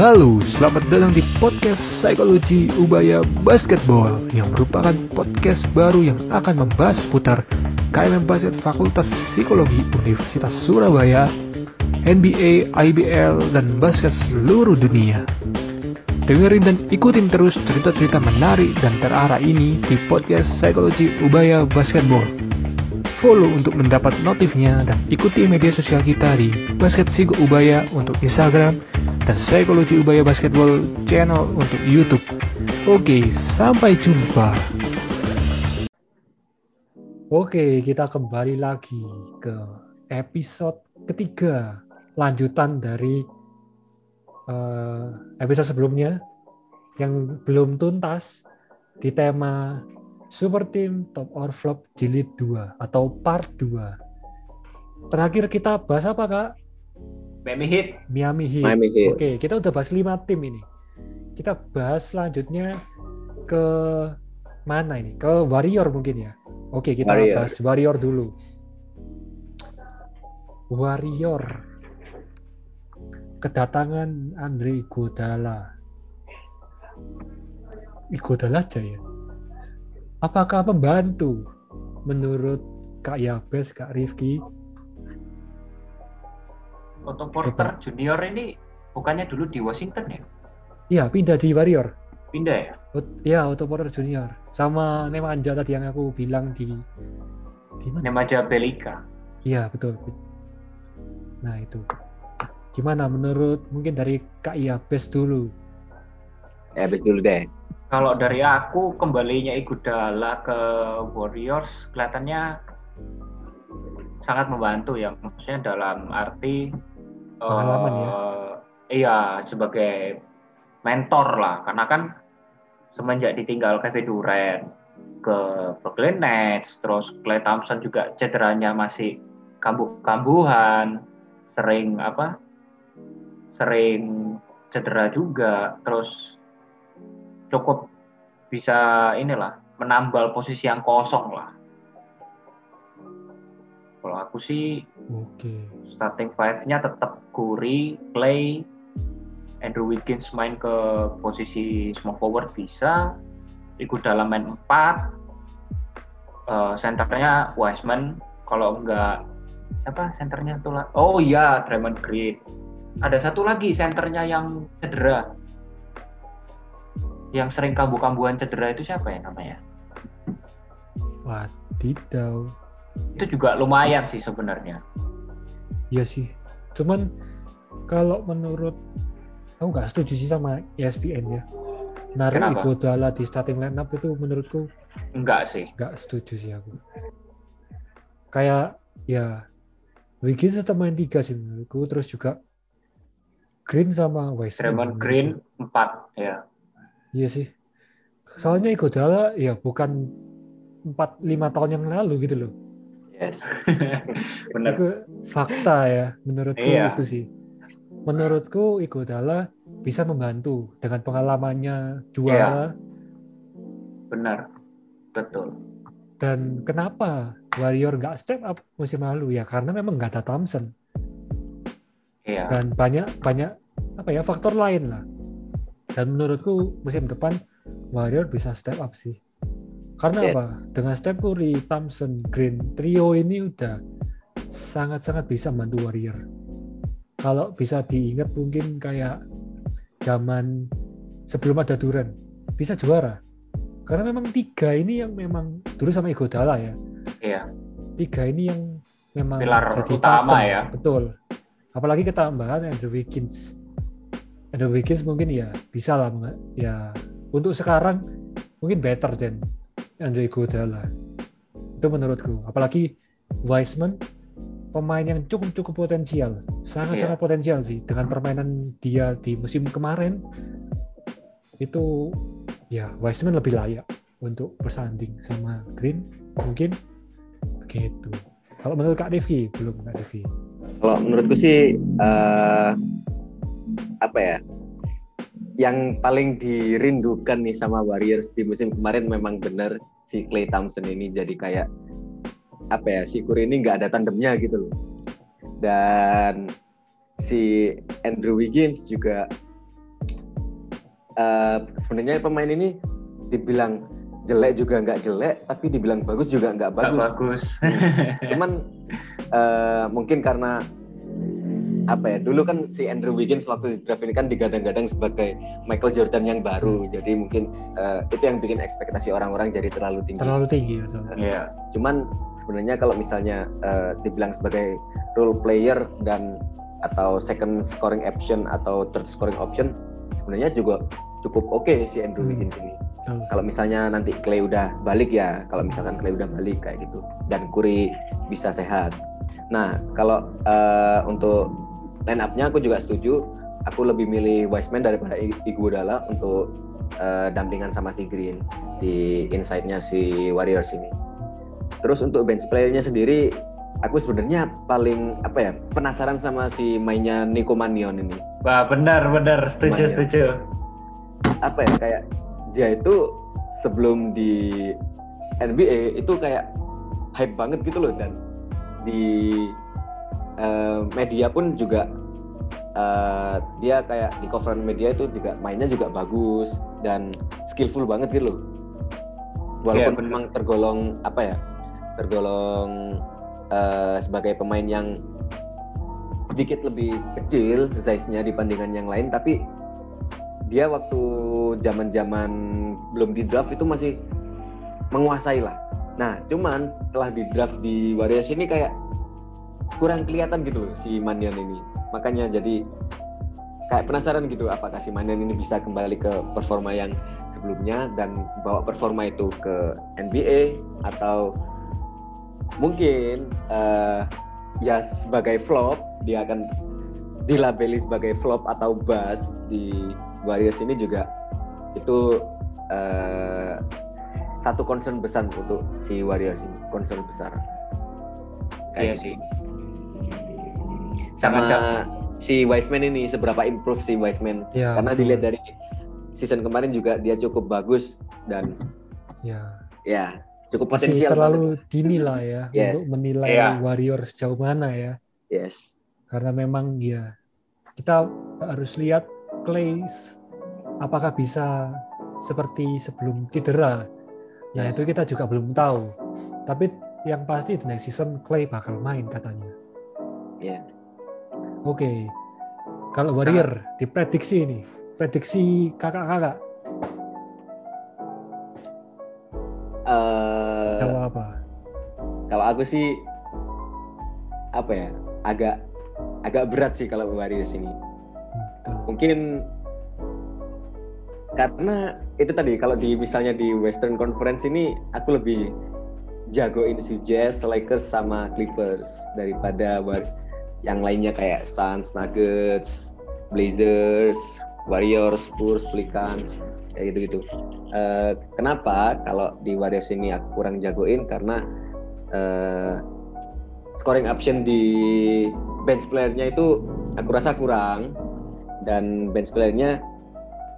Halo, selamat datang di podcast Psikologi Ubaya Basketball yang merupakan podcast baru yang akan membahas seputar KMM Basket Fakultas Psikologi Universitas Surabaya, NBA, IBL, dan basket seluruh dunia. Dengerin dan ikutin terus cerita-cerita menarik dan terarah ini di podcast Psikologi Ubaya Basketball. Follow untuk mendapat notifnya dan ikuti media sosial kita di Basket Sigo Ubaya untuk Instagram dan Psikologi Ubaya Basketball channel untuk YouTube. Oke, sampai jumpa. Oke, kita kembali lagi ke episode ketiga lanjutan dari uh, episode sebelumnya yang belum tuntas di tema Super Team Top or Flop Jilid 2 atau Part 2. Terakhir kita bahas apa kak? Miami Heat. Miami Heat. Miami Heat. Oke, kita udah bahas 5 tim ini. Kita bahas selanjutnya ke mana ini? Ke Warrior mungkin ya. Oke, kita Warriors. bahas Warrior dulu. Warrior. Kedatangan Andre Iguodala. Iguodala aja ya. Apakah membantu menurut Kak Yabes, Kak Rifki? Otto Porter Junior ini bukannya dulu di Washington ya? Iya, pindah di Warrior. Pindah ya? Ot- Ya, Otto Porter Junior. Sama Nemanja tadi yang aku bilang di di mana? Nemaja Belika. Iya, betul. Nah, itu. Gimana menurut mungkin dari Kak Yabes dulu? Ya, habis dulu deh. Kalau dari aku kembalinya Iguodala ke Warriors kelihatannya sangat membantu ya. Maksudnya dalam arti Pengalaman ya? eh, Iya, sebagai mentor lah. Karena kan semenjak ditinggal Kevin Durant ke Brooklyn Nets, terus Klay Thompson juga cederanya masih kambuh-kambuhan, sering apa? Sering cedera juga, terus cukup bisa inilah menambal posisi yang kosong lah. Kalau aku sih Oke. starting five-nya tetap Curry, Clay, Andrew Wiggins main ke posisi small forward bisa, ikut dalam main 4, Eh, senternya Wiseman, kalau enggak siapa senternya tuh lah? Oh iya, Draymond Green. Ada satu lagi senternya yang cedera. Yang sering kambuh-kambuhan cedera itu siapa ya namanya? Wadidaw. Itu juga lumayan sih sebenarnya. Iya sih. Cuman kalau menurut aku nggak setuju sih sama ESPN ya. Naruh Kenapa? Iguodala di starting lineup itu menurutku Enggak sih. nggak setuju sih aku. Kayak ya Wiggins tetap main tiga sih menurutku. Terus juga Green sama Wiseman. Draymond sih Green. 4 ya. Iya sih. Soalnya Iguodala ya bukan 4 5 tahun yang lalu gitu loh. Yes. Bener. Itu fakta ya menurutku Iya. itu sih. Menurutku Iguodala bisa membantu dengan pengalamannya juara Benar. Betul. dan kenapa Warrior nggak step up musim lalu ya karena memang nggak ada Thompson Iya. dan banyak banyak apa ya faktor lain lah. Dan menurutku musim depan Warrior bisa step up sih. Karena Yes. apa? Dengan Steph Curry, Thompson, Green, trio ini udah sangat-sangat bisa membantu Warrior. Kalau bisa diingat mungkin kayak zaman sebelum ada Durant bisa juara. Karena memang tiga ini yang memang dulu sama Iguodala ya. Iya. Tiga ini yang memang Pilar jadi utama ya. Betul. Apalagi ketambahan Andrew Wiggins. Andrew Wiggins mungkin ya bisa lah ya untuk sekarang mungkin better than Andrew Iguodala. Itu menurutku. Apalagi Wiseman pemain yang cukup cukup potensial, sangat-sangat Iya. potensial sih dengan permainan dia di musim kemarin itu ya Wiseman lebih layak untuk bersanding sama Green mungkin begitu. Kalau menurut Kak Rifki belum Kak Rifki. Kalau menurutku sih eh, apa ya? Yang paling dirindukan nih sama Warriors di musim kemarin memang benar si Klay Thompson ini jadi kayak apa ya? Si Curry ini nggak ada tandemnya gitu loh. Dan si Andrew Wiggins juga uh, sebenarnya pemain ini dibilang jelek juga nggak jelek, tapi dibilang bagus juga nggak bagus. Bagus. Cuman uh, mungkin karena apa ya dulu kan si Andrew Wiggins waktu di draft ini kan digadang-gadang sebagai Michael Jordan yang baru. Jadi mungkin uh, itu yang bikin ekspektasi orang-orang jadi terlalu tinggi. Terlalu tinggi betul. Uh, yeah. cuman sebenarnya kalau misalnya uh, dibilang sebagai role player dan atau second scoring option atau third scoring option sebenarnya juga cukup oke okay si Andrew hmm. Wiggins ini. Kalau misalnya nanti Clay udah balik ya kalau misalkan Clay udah balik kayak gitu. Dan Curry bisa sehat. Nah kalau uh, untuk line up-nya aku juga setuju. Aku lebih milih Wiseman daripada Iguodala untuk uh, dampingan sama si Green di inside-nya si Warriors ini. Terus untuk bench player-nya sendiri, aku sebenarnya paling apa ya penasaran sama si mainnya Nico Manion ini. Wah benar benar setuju Manion. setuju. Apa ya kayak dia itu sebelum di NBA itu kayak hype banget gitu loh dan di uh, media pun juga uh, dia kayak di cover media itu juga mainnya juga bagus dan skillful banget gitu loh walaupun yeah, memang tergolong apa ya tergolong uh, sebagai pemain yang sedikit lebih kecil size-nya dibandingkan yang lain tapi dia waktu zaman-zaman belum di draft itu masih menguasai lah. Nah, cuman setelah di draft di Warriors ini kayak kurang kelihatan gitu loh si Manian ini. Makanya jadi kayak penasaran gitu apakah si Manian ini bisa kembali ke performa yang sebelumnya dan bawa performa itu ke NBA atau mungkin uh, ya sebagai flop dia akan dilabeli sebagai flop atau bust di Warriors ini juga. Itu uh, satu concern besar untuk si Warriors ini concern besar. Kayak iya gitu. sih sama si Wiseman ini seberapa improve si Wiseman ya, karena betul. dilihat dari season kemarin juga dia cukup bagus dan ya ya cukup potensial terlalu dini lah ya yes. untuk menilai yeah. Warriors sejauh mana ya yes karena memang ya kita harus lihat Clay apakah bisa seperti sebelum cedera nah yes. itu kita juga belum tahu tapi yang pasti di next season Clay bakal main katanya yeah. Oke. Okay. Kalau Warrior nah. diprediksi ini, prediksi kakak-kakak. Uh, kalau apa? Kalau aku sih apa ya? Agak agak berat sih kalau Warriors ini. Hmm, Mungkin karena itu tadi kalau di misalnya di Western Conference ini aku lebih jagoin si Jazz, Lakers sama Clippers daripada yang lainnya kayak Suns, Nuggets, Blazers, Warriors, Spurs, Pelicans, kayak gitu-gitu. Uh, kenapa kalau di Warriors ini aku kurang jagoin karena uh, scoring option di bench playernya itu aku rasa kurang dan bench playernya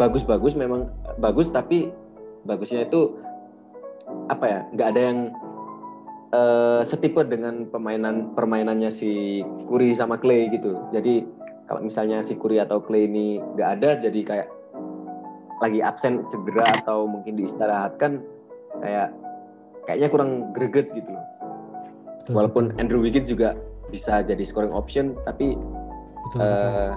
bagus-bagus memang bagus tapi bagusnya itu apa ya nggak ada yang uh, setipe dengan permainan permainannya si Kuri sama Clay gitu. Jadi kalau misalnya si Kuri atau Clay ini nggak ada, jadi kayak lagi absen cedera atau mungkin diistirahatkan, kayak kayaknya kurang greget gitu loh. Betul, Walaupun betul. Andrew Wiggins juga bisa jadi scoring option, tapi betul, uh, betul.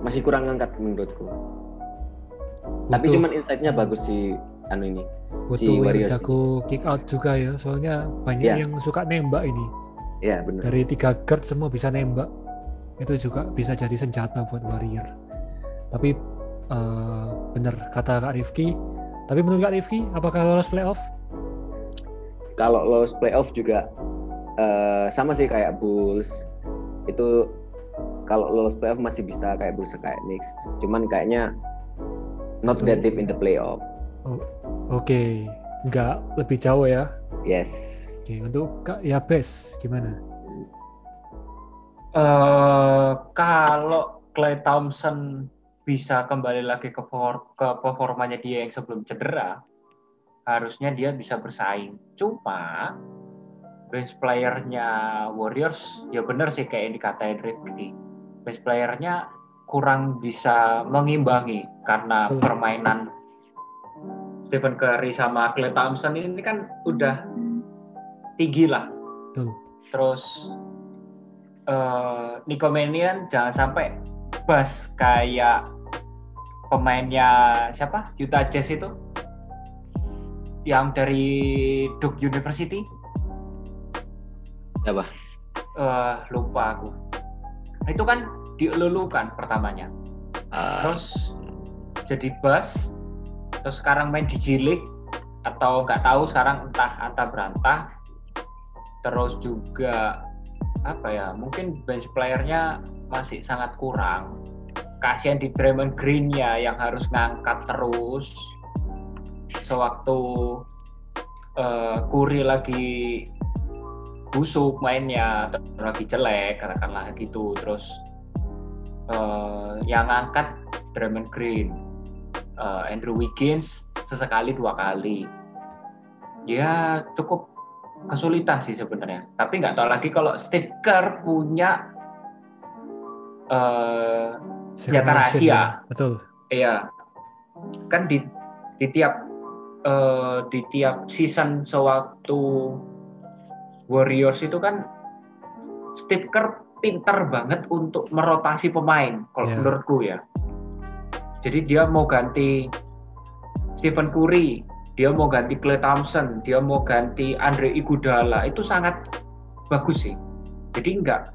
masih kurang ngangkat menurutku. Betul. Tapi cuman insight-nya bagus si anu ini butuh si yang jago kick out juga ya soalnya banyak yeah. yang suka nembak ini. Ya yeah, benar dari tiga guard semua bisa nembak. Itu juga bisa jadi senjata buat warrior. Tapi uh, benar kata Kak Rifki. Tapi menurut Kak Rifki apakah lolos playoff? Kalau lolos playoff juga uh, sama sih kayak Bulls. Itu kalau lolos playoff masih bisa kayak Bulls kayak Knicks. Cuman kayaknya not that deep in the playoff. Oh, Oke, okay. nggak lebih jauh ya? Yes. Oke, okay. untuk Kak Yabes gimana? Uh, kalau Clay Thompson bisa kembali lagi ke, for, ke performanya dia yang sebelum cedera, harusnya dia bisa bersaing. Cuma bench playernya Warriors ya benar sih kayak yang dikatain Rifki. bench playernya kurang bisa mengimbangi karena permainan Stephen Curry sama Klay Thompson ini kan udah tinggi lah. Betul. Terus eh Nico Mannion jangan sampai bas kayak pemainnya siapa? Utah Jazz itu? Yang dari Duke University? Apa? eh lupa aku. Itu kan dielulukan pertamanya. Ah, terus jadi bus terus sekarang main di Jilik atau nggak tahu sekarang entah antah berantah. Terus juga apa ya mungkin bench playernya masih sangat kurang. Kasihan di Draymond Green ya yang harus ngangkat terus. Sewaktu eh, Curry lagi busuk mainnya atau lagi jelek katakanlah gitu. Terus eh, yang ngangkat Draymond Green eh, Andrew Wiggins sesekali dua kali ya cukup kesulitan sih sebenarnya tapi nggak tahu lagi kalau Steve Kerr punya eh Senjata rahasia. ya. Betul. Iya, kan di di tiap eh, di tiap season sewaktu Warriors itu kan Steve Kerr pinter banget untuk merotasi pemain kalau Iya. menurutku ya. Jadi dia mau ganti Stephen Curry, dia mau ganti Klay Thompson, dia mau ganti Andre Iguodala. Itu sangat bagus sih. Jadi enggak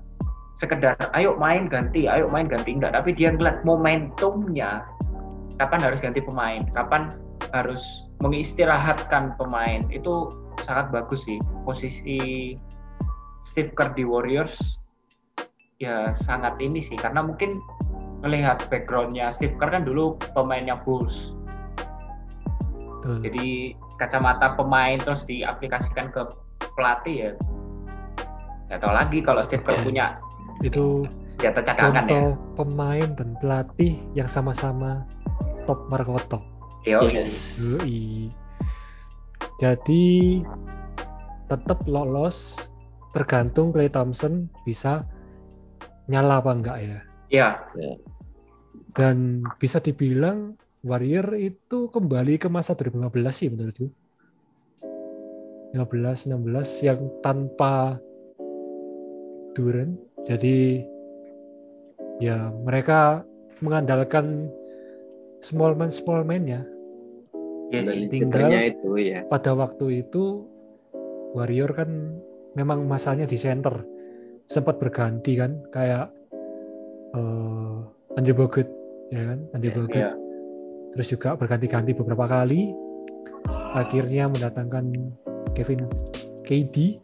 sekedar ayo main ganti, ayo main ganti. Enggak, tapi dia ngeliat momentumnya. Kapan harus ganti pemain, kapan harus mengistirahatkan pemain? Itu sangat bagus sih. Posisi Steve Kerr di Warriors ya sangat ini sih. Karena mungkin melihat backgroundnya Steve Kerr kan dulu pemainnya Bulls Betul. jadi kacamata pemain terus diaplikasikan ke pelatih ya nggak tahu lagi kalau Steve Kerr Ya. punya itu senjata cadangan ya contoh pemain dan pelatih yang sama-sama top markotok. Yo, yes. Yoi. Jadi tetap lolos tergantung Clay Thompson bisa nyala apa enggak ya. Ya Dan bisa dibilang Warrior itu kembali ke masa 2015 sih menurutku. 15 16 yang tanpa Duren. Jadi ya mereka mengandalkan small man small man ya ya Tinggal itu ya. pada waktu itu Warrior kan memang masanya di center sempat berganti kan kayak eh Andrew Bogut ya kan? Andrew Bogut. ya. terus juga berganti-ganti beberapa kali. Akhirnya mendatangkan Kevin KD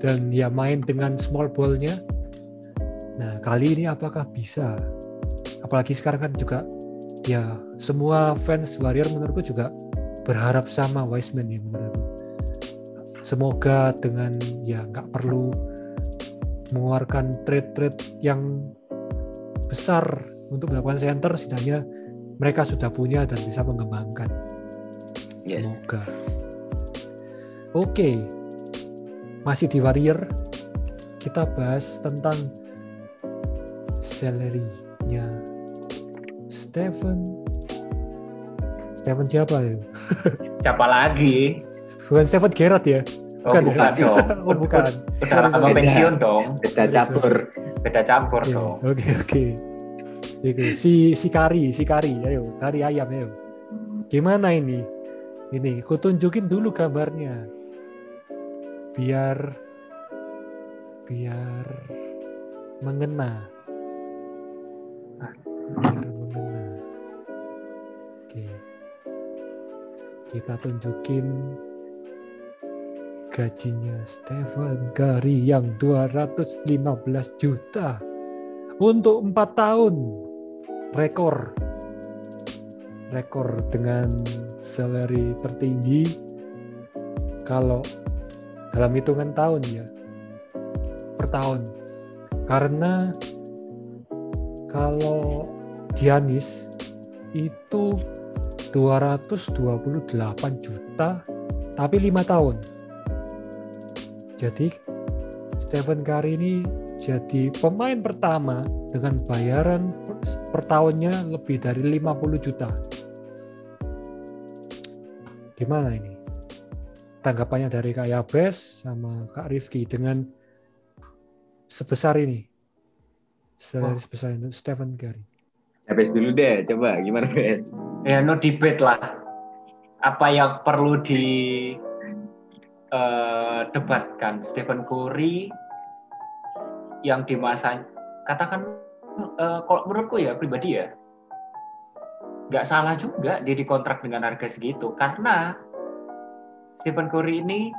dan ya main dengan small ballnya. Nah kali ini apakah bisa? Apalagi sekarang kan juga ya semua fans Warrior menurutku juga berharap sama Wiseman ya menurutku. Semoga dengan ya nggak perlu mengeluarkan trade-trade yang besar untuk melakukan center setidaknya mereka sudah punya dan bisa mengembangkan. Yes. semoga. Oke. Masih di Warrior. Kita bahas tentang salary-nya. Stephen. Stephen siapa ya? Siapa lagi? Bukan Stephen Gerrard ya? Oh Bukan bukan, ya? dong. Oh bukan. Udah lama pensiun dong. Beda campur. Beda campur Oke, dong Oke oke. Itu si si kari, si kari, ayo kari ayam ayo. Gimana ini? Ini, ku tunjukin dulu gambarnya. Biar biar mengena. Biar mengena. Oke. Kita tunjukin gajinya Stephen Curry yang 215 juta untuk empat tahun. Rekor. Rekor dengan salary tertinggi kalau dalam hitungan tahun ya per tahun. Karena kalau Giannis itu 228 juta tapi lima tahun jadi Stephen Curry ini jadi pemain pertama dengan bayaran per, per tahunnya lebih dari 50 juta. Gimana ini? Tanggapannya dari Kak Yabes sama Kak Rifki dengan sebesar ini. Sebesar ini Stephen Curry. Habis dulu deh, coba gimana Bes? Ya no debate lah. Apa yang perlu di eh, debatkan Stephen Curry yang di masa katakan eh, kalau menurutku ya pribadi ya nggak salah juga dia dikontrak dengan harga segitu karena Stephen Curry ini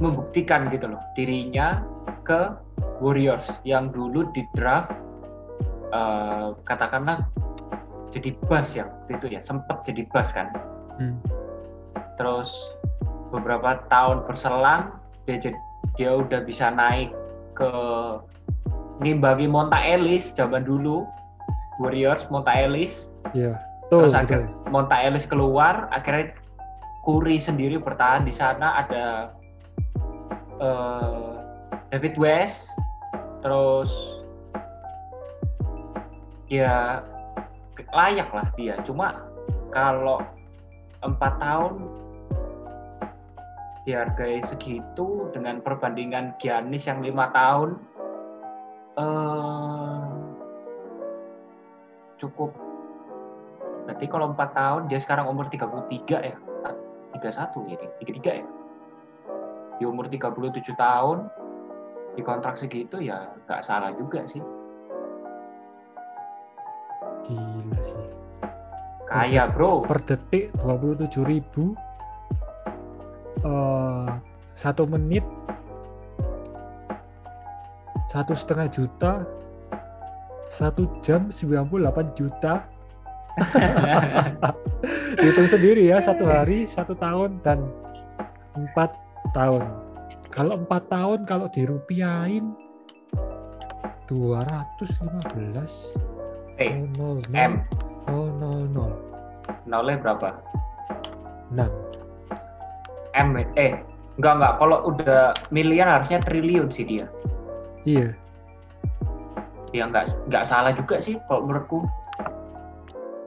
membuktikan gitu loh dirinya ke Warriors yang dulu di draft eh, katakanlah jadi bus ya waktu itu ya sempet jadi bus kan Hmm. terus beberapa tahun berselang dia dia udah bisa naik ke ngimbangi Monta Ellis zaman dulu Warriors Monta Ellis Iya. Betul, terus betul. akhir Monta Ellis keluar akhirnya Curry sendiri bertahan di sana ada eh, David West terus ya layak lah dia cuma kalau empat tahun dihargai segitu dengan perbandingan Giannis yang lima tahun eh, cukup. Berarti kalau empat tahun dia sekarang umur 33 ya? 31 ini 33 ya di umur 37 tahun di kontrak segitu ya nggak salah juga sih. Gila sih. kaya bro. Per detik 27 ribu. Eh, satu menit satu setengah juta satu jam 98 juta. Dihitung sendiri ya satu hari satu tahun dan empat tahun. Kalau empat tahun kalau dirupiahin 215 eh nol M. nol nol nol. Nolnya berapa? Enam M eh enggak enggak. Kalau udah miliar harusnya triliun sih dia. Iya. Ya nggak nggak salah juga sih kalau menurutku.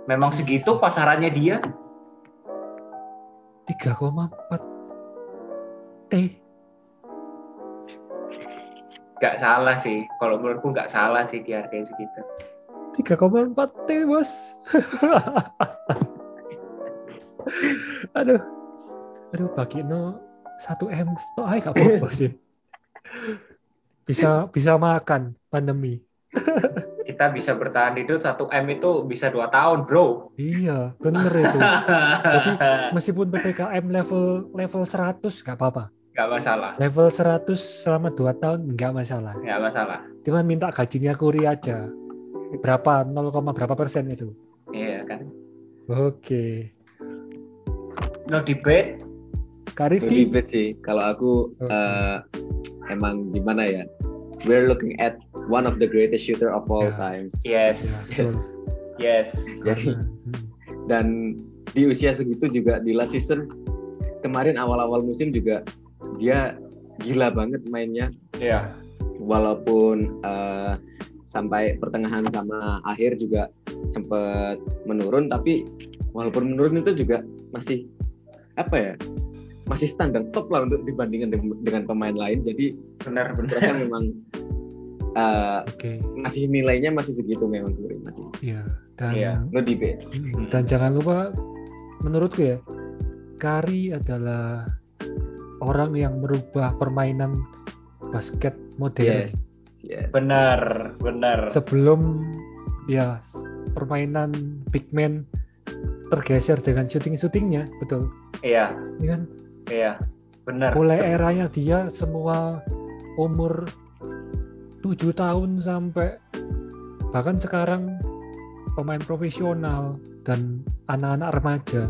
Memang segitu pasarannya dia. 3,4 T nggak salah sih. Kalau menurutku nggak salah sih di harga segitu. 3,4 T bos. Aduh aduh bagi no 1 M. Tok aja gak apa-apa sih? Bisa bisa makan pandemi. Kita bisa bertahan hidup 1 M itu bisa dua tahun bro. Iya bener itu. Jadi meskipun PPKM level level 100 gak apa-apa. Nggak masalah. Level 100 selama 2 tahun nggak masalah. Nggak masalah. Cuman minta gajinya kuri aja. Berapa? 0, berapa persen itu? Iya kan? Oke. No debate Kak Rifki debate sih. Kalau aku Oke. eh, emang gimana ya? We're looking at one of the greatest shooter of all Ya. times. yes betul. yes Jadi Karena, hmm, dan di usia segitu juga di last season kemarin awal-awal musim juga dia gila banget mainnya ya walaupun eh, sampai pertengahan sama akhir juga sempat menurun tapi walaupun menurun itu juga masih apa ya masih standar top lah untuk dibandingkan dengan, dengan pemain lain. Jadi benar benar. mereka memang eh, oke. masih nilainya masih segitu memang Curry masih. Iya dan Iya. no debate Mm, dan jangan lupa menurutku ya Kari adalah orang yang merubah permainan basket modern. Yes yes. Benar benar. Sebelum ya permainan big man tergeser dengan shooting-shootingnya betul? Iya. Ini kan iya benar mulai eranya dia semua umur 7 tahun sampai bahkan sekarang pemain profesional dan anak-anak remaja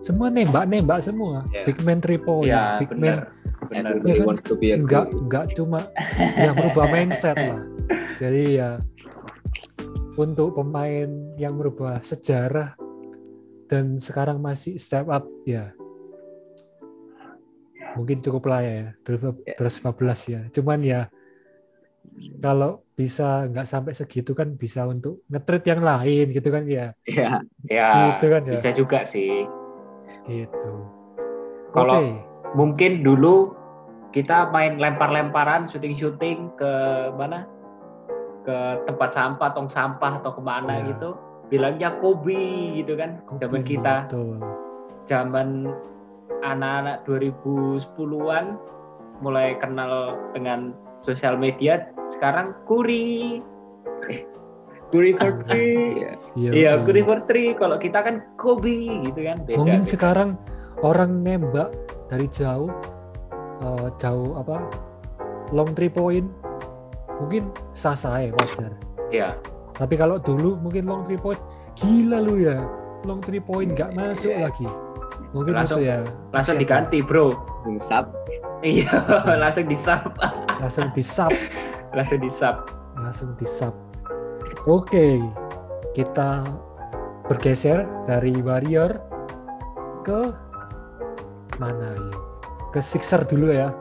semua nembak-nembak semua Ya. big man three point iya big man benar benar everybody kan? wants to be a enggak Curry. enggak cuma yang merubah mindset lah jadi ya untuk pemain yang merubah sejarah dan sekarang masih step up ya mungkin cukup lah ya Ya. 2015 ya cuman ya kalau bisa nggak sampai segitu kan bisa untuk ngetrit yang lain gitu kan ya ya Ya, Gitu kan ya. bisa juga sih. gitu Kalau- Oke. Mungkin dulu kita main lempar-lemparan, syuting-syuting ke mana? Ke tempat sampah, tong sampah atau ke mana Ya. gitu. Bilangnya Kobe gitu kan. Zaman Kopi, kita, betul. zaman anak-anak 2010-an mulai kenal dengan sosial media. Sekarang Kuri. Eh, Kuri for three. Iya, Iya, iya. Kuri for three. Kalau kita kan Kobe gitu kan. Beda. mungkin beda. sekarang orang nembak dari jauh eh, jauh apa long three point mungkin sah sah ya wajar Iya. tapi kalau dulu mungkin long three point gila lu ya long three point nggak masuk lagi mungkin Langsung- ya Langsung Siapa? diganti, Bro. Sub. Iya, langsung disap. langsung di sub langsung disap. langsung di sub oke kita bergeser dari warrior ke mana ya ke sixer dulu ya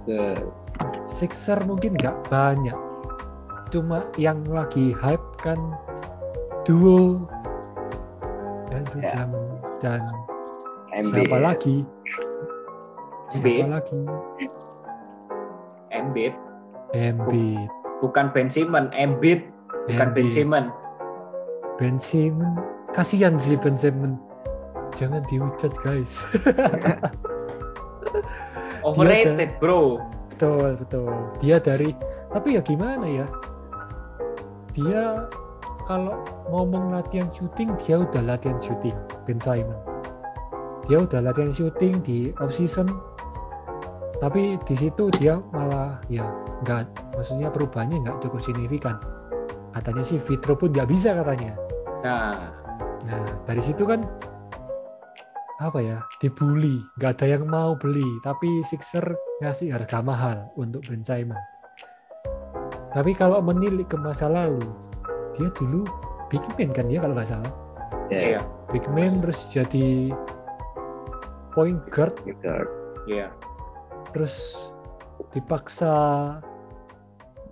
Ses- Sixer mungkin nggak banyak. Cuma yang lagi hype kan duo Andrew. Drummond dan MB. siapa lagi? Siapa lagi? Embiid, Embiid. bukan Ben Simmons, Embiid, bukan Ben Embiid. Simmons. Ben Simmons. Kasihan sih Ben Simmons. Jangan dihujat guys. Overrated, Bro. betul betul. Dia dari tapi ya gimana ya? Dia kalau ngomong latihan syuting dia udah latihan syuting Ben Simon. Dia udah latihan syuting di off season. Tapi di situ dia malah ya nggak maksudnya perubahannya nggak cukup signifikan. Katanya sih Vitro pun nggak bisa katanya. Nah, Nah dari situ kan apa ya dibully, nggak ada yang mau beli, tapi Sixer ngasih harga mahal untuk Ben Simon. Tapi kalau menilik ke masa lalu, dia dulu big man kan dia kalau nggak salah, Ya, iya, big man terus jadi point guard, gitu. iya. terus dipaksa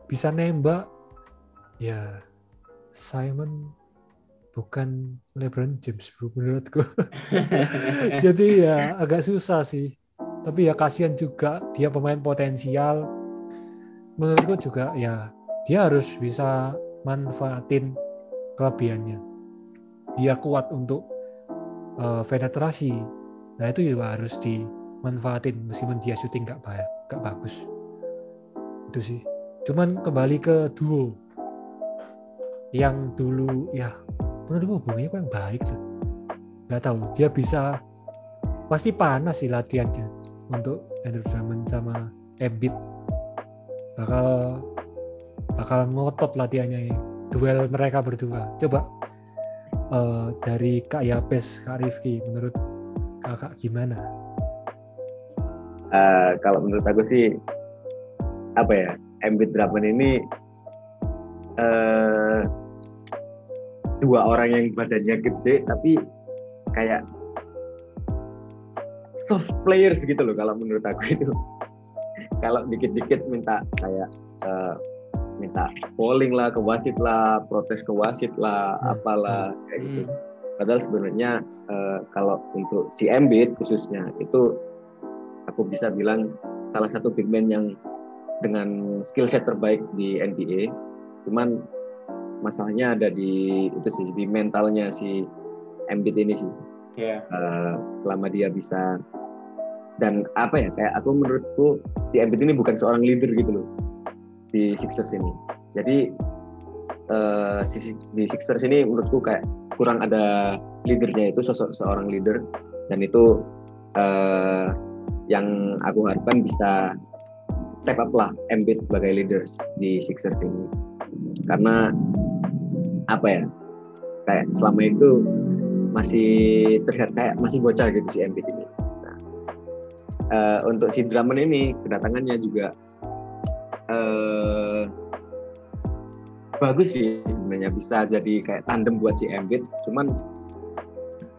bisa nembak, ya Simon bukan LeBron James bro menurutku. Jadi ya agak susah sih. Tapi ya kasihan juga dia pemain potensial. Menurutku juga ya dia harus bisa manfaatin kelebihannya. Dia kuat untuk eh, penetrasi. Nah itu juga harus dimanfaatin meskipun dia syuting nggak baik, nggak bagus. Itu sih. Cuman kembali ke duo yang dulu ya menurutku hubungannya kurang baik tuh. Nggak tahu dia bisa pasti panas sih latihannya untuk Andrew Drummond sama Embiid bakal bakal ngotot latihannya ya. duel mereka berdua coba eh, dari Kak Yapes Kak Rifki menurut kakak gimana? Eh, kalau menurut aku sih apa ya Embiid Drummond ini eh dua orang yang badannya gede tapi kayak soft players gitu loh kalau menurut aku itu. Kalau dikit-dikit minta kayak eh, minta polling lah ke wasit lah protes ke wasit lah Hmm, apalah kayak gitu. Hmm. Padahal sebenarnya eh, kalau untuk si Embiid khususnya itu aku bisa bilang salah satu big man yang dengan skill set terbaik di NBA. Cuman masalahnya ada di itu sih di mentalnya si Embiid ini sih. Iya. Eh, selama dia bisa dan apa ya kayak aku menurutku si Embiid ini bukan seorang leader gitu loh di Sixers ini. Jadi si di Sixers ini menurutku kayak kurang ada leadernya itu sosok seorang leader dan itu eh, yang aku harapkan bisa step up lah Embiid sebagai leaders di Sixers ini karena apa ya kayak selama itu masih terlihat kayak masih bocah gitu si Embiid ini. Nah, eh, untuk si Drummond ini kedatangannya juga eh, bagus sih sebenarnya bisa jadi kayak tandem buat si Embiid. Cuman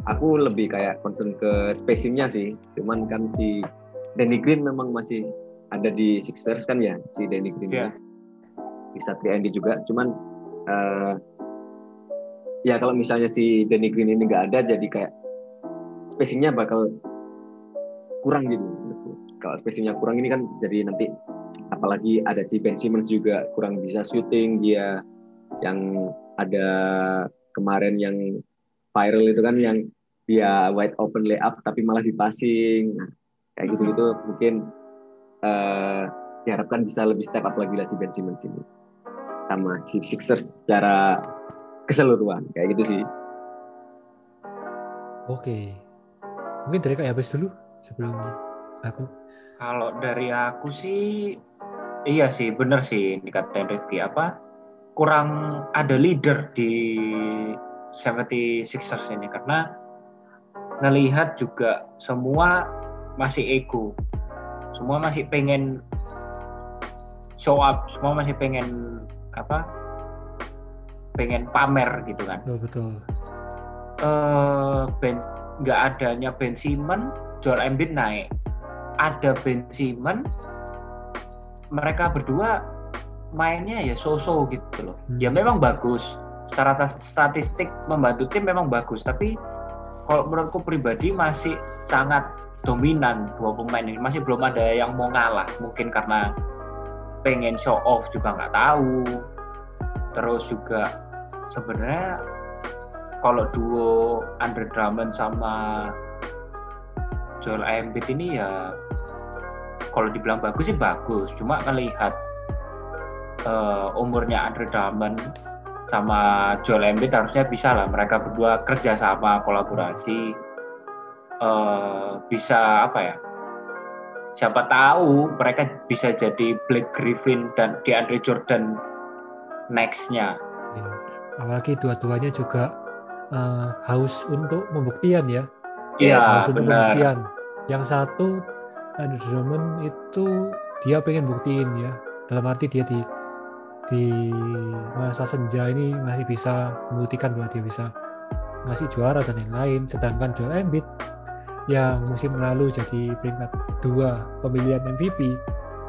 aku lebih kayak concern ke spacingnya sih. Cuman kan si Danny Green memang masih ada di Sixers kan ya si Danny Green. Iya. bisa 3 and juga cuman uh, ya kalau misalnya si Danny Green ini nggak ada jadi kayak spacingnya bakal kurang gitu kalau spacingnya kurang ini kan jadi nanti apalagi ada si Ben Simmons juga kurang bisa shooting dia yang ada kemarin yang viral itu kan yang dia wide open layup tapi malah di passing. Nah, kayak gitu gitu mungkin uh, diharapkan bisa lebih step up lagi lah si Ben Simmons ini. Sama si Sixers secara keseluruhan kayak gitu sih. Oke. Mungkin dari kayak habis dulu sebelum aku kalau dari aku sih iya sih bener sih dikatain Rifki apa kurang ada leader di 76ers ini. Karena ngelihat juga semua masih ego. Semua masih pengen show up. Semua masih pengen apa pengen pamer gitu kan. Oh, betul. Uh, ben nggak adanya Ben Simon Joel Embiid naik ada Ben Simon mereka berdua mainnya ya so-so gitu loh. Hmm. ya memang bagus. Secara statistik membantu tim memang bagus tapi kalau menurutku pribadi masih sangat dominan dua pemain ini. Masih belum ada yang mau ngalah. Mungkin karena pengen show off juga nggak tahu. Terus juga sebenarnya kalau duo Andre Drummond sama Joel Embiid ini ya kalau dibilang bagus sih bagus. Cuma ngelihat uh, umurnya Andre Drummond sama Joel Embiid harusnya bisa lah mereka berdua kerja sama kolaborasi uh, bisa apa ya siapa tahu mereka bisa jadi Blake Griffin dan DeAndre Jordan nextnya. Ya. apalagi dua-duanya juga uh, haus untuk pembuktian ya. Iya haus untuk pembuktian yang satu Andre Drummond itu dia pengen buktiin ya. Dalam arti dia di di masa senja ini masih bisa membuktikan bahwa dia bisa ngasih juara dan lain-lain sedangkan Joel Embiid yang musim lalu jadi peringkat dua pemilihan MVP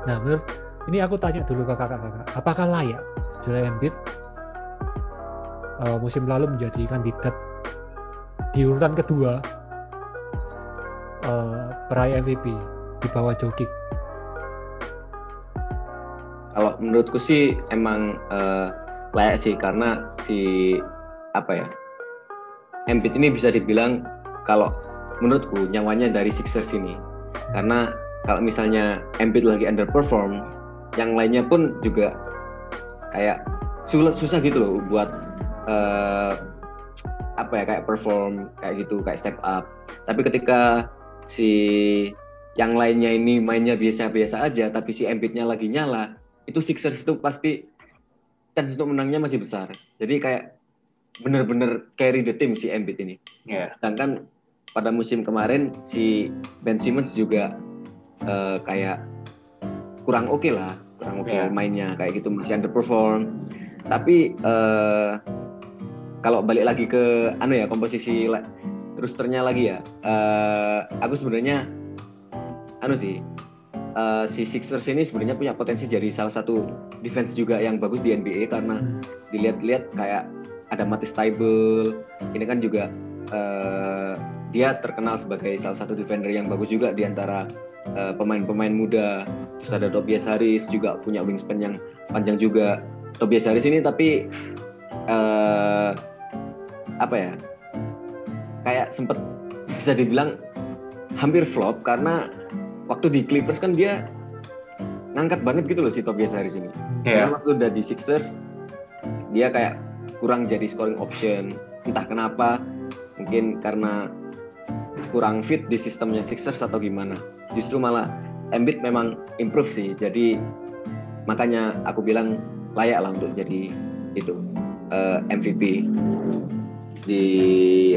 nah menurut ini aku tanya dulu ke kakak-kakak apakah layak Joel Embiid uh, musim lalu menjadi kandidat di urutan kedua uh, peraih MVP di bawah Jokic kalau menurutku sih emang uh, layak sih karena si apa ya Embiid ini bisa dibilang kalau menurutku nyawanya dari Sixers ini. Karena kalau misalnya Embiid lagi underperform yang lainnya pun juga kayak susah, susah gitu loh buat uh, apa ya kayak perform kayak gitu kayak step up. Tapi ketika si yang lainnya ini mainnya biasa-biasa aja tapi si Embiidnya lagi nyala itu Sixers itu pasti chance untuk menangnya masih besar. Jadi kayak bener-bener carry the team si Embiid ini. Yeah. Sedangkan pada musim kemarin si Ben Simmons juga uh, kayak kurang oke okay lah, kurang oke okay yeah. mainnya kayak gitu masih underperform. Tapi uh, kalau balik lagi ke anu ya komposisi terus ternya lagi ya, uh, aku sebenarnya anu sih uh, si Sixers ini sebenarnya punya potensi jadi salah satu defense juga yang bagus di NBA karena hmm. dilihat-lihat kayak ada Matisse Tybel ini kan juga uh, dia terkenal sebagai salah satu defender yang bagus juga di antara pemain pemain-pemain muda terus ada Tobias Harris juga punya wingspan yang panjang juga Tobias Harris ini tapi uh, apa ya kayak sempet bisa dibilang hampir flop karena waktu di Clippers kan dia ngangkat banget gitu loh si Tobias Harris ini. Yeah. Karena waktu udah di Sixers dia kayak kurang jadi scoring option. Entah kenapa, mungkin karena kurang fit di sistemnya Sixers atau gimana. Justru malah Embiid memang improve sih. Jadi makanya aku bilang layak lah untuk jadi itu uh, eh, MVP di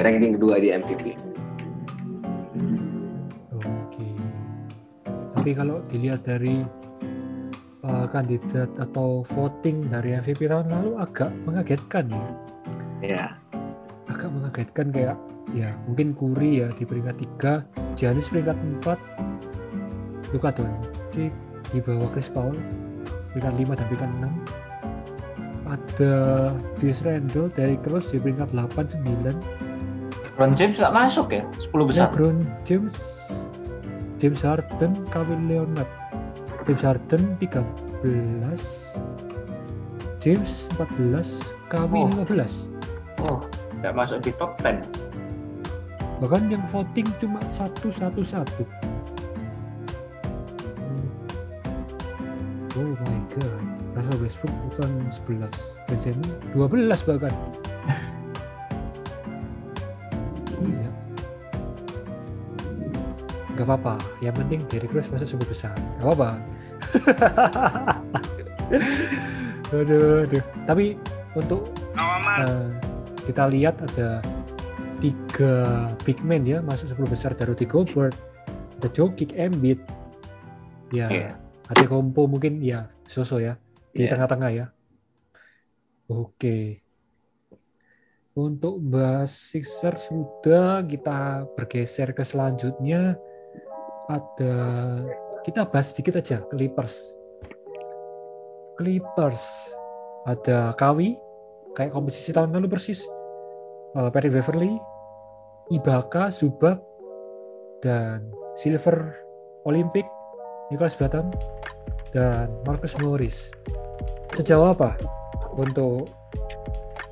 ranking kedua di MVP. Tapi kalau dilihat dari uh, kandidat atau voting dari MVP tahun lalu agak mengagetkan ya. Iya. Agak mengagetkan kayak ya mungkin Kuri ya di peringkat 3, Janis peringkat 4, Luka Doncic di bawah Chris Paul peringkat 5 dan peringkat 6 ada Darius Randle dari Cross di peringkat 8 9 LeBron James nggak masuk ya 10 besar LeBron James James Harden Kawhi Leonard. James Harden 13 James 14 Kawhi Oh. 15 oh nggak masuk di top 10 bahkan yang voting cuma satu satu satu. Oh my god. Russell Westbrook bukan 11 Benzema 12 bahkan Gak apa-apa, yang penting Derrick Rose masuk super besar. Gak apa-apa. aduh, aduh. Tapi untuk eh, kita lihat ada tiga big man ya masuk 10 besar dari Rudy Gobert, ada Jokic, Embiid, ya Iya. ada Kompo mungkin ya Soso ya di Iya. tengah-tengah ya. Oke. Untuk bahas Sixer sudah kita bergeser ke selanjutnya ada kita bahas sedikit aja Clippers. Clippers ada Kawi kayak komposisi tahun lalu persis. Uh, Patrick Beverly, Ibaka, Zubac, dan Silver Olympic, Nicholas Batum, dan Marcus Morris. Sejauh apa untuk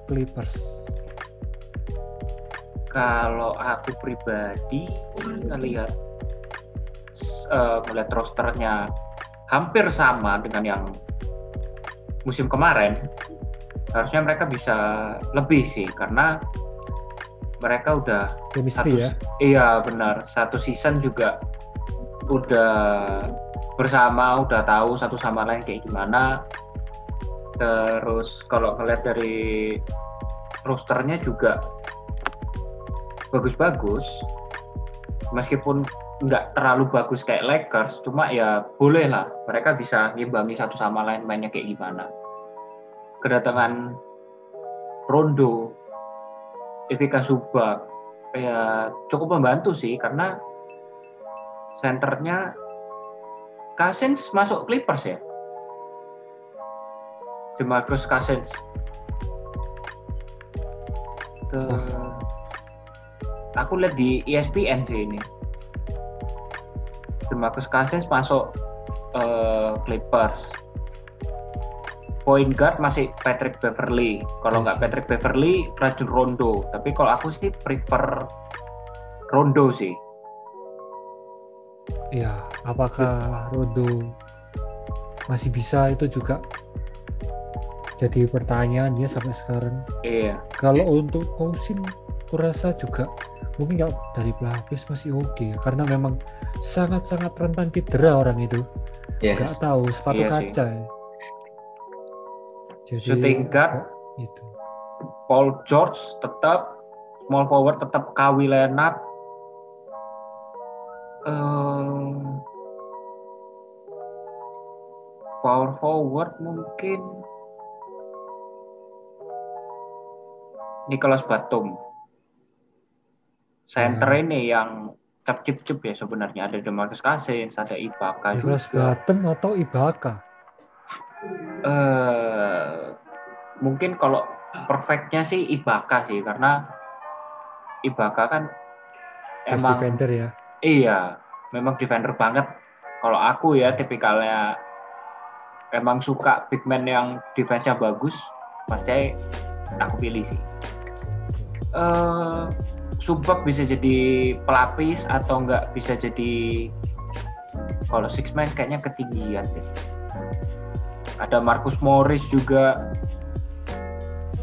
Clippers? kalau aku pribadi ngelihat eh, ngelihat rosternya hampir sama dengan yang musim kemarin harusnya mereka bisa lebih sih karena mereka udah Chemistry satu, ya? iya benar. Satu season juga udah bersama udah tahu satu sama lain kayak gimana. Terus kalau ngeliat dari rosternya juga bagus-bagus. Meskipun nggak terlalu bagus kayak Lakers cuma ya boleh lah. Mereka bisa ngimbangi satu sama lain mainnya kayak gimana. Kedatangan Rondo Evika Subak ya cukup membantu sih karena senternya Cousins masuk Clippers ya. Demarcus Cousins. Tuh. aku lihat di ESPN sih ini Demarcus Cousins masuk eh, Clippers. Point guard masih Patrick Beverly. Kalau nggak. Patrick Beverly Rajon Rondo. Tapi kalau aku sih prefer Rondo sih. Ya, apakah Rondo masih bisa? Itu juga jadi pertanyaan ya sampai sekarang. iya. Kalau untuk Cousin, kurasa juga mungkin kalau dari pelapis masih oke ya, karena memang sangat-sangat rentan cedera orang itu. Yes. Nggak tahu sepatu Iya sih. kaca. ya. Jadi Shooting guard. itu. Paul George tetap small forward tetap Kawhi Leonard Eh, power forward mungkin Nicholas Batum center Ya. ini yang cap cip cip ya sebenarnya ada Demarcus Cousins ada Ibaka Nicholas Batum atau Ibaka? eh mungkin kalau perfectnya sih Ibaka sih karena Ibaka kan Best emang defender ya. iya memang defender banget kalau aku ya tipikalnya emang suka big man yang defense-nya bagus pasti aku pilih sih eh Subak bisa jadi pelapis atau enggak bisa jadi kalau six man kayaknya ketinggian deh. Ada Marcus Morris juga.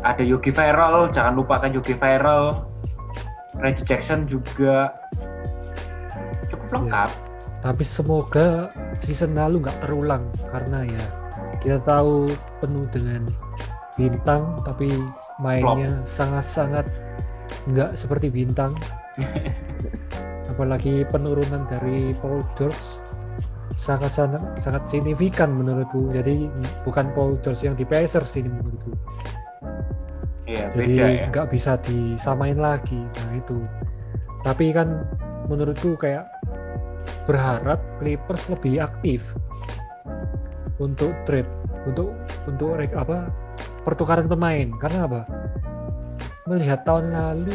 Ada Yogi Ferrell jangan lupakan Yogi Ferrell. Reggie Jackson juga. Cukup lengkap. Tapi semoga season lalu nggak terulang karena ya kita tahu penuh dengan bintang tapi mainnya sangat-sangat nggak seperti bintang. Apalagi penurunan dari Paul George sangat-sangat sangat signifikan menurutku. Jadi bukan Paul George yang di Pacers ini menurutku. iya Jadi beda ya nggak bisa disamain lagi. Nah itu. Tapi kan menurutku kayak berharap Clippers lebih aktif untuk trade, untuk untuk apa pertukaran pemain karena apa melihat tahun lalu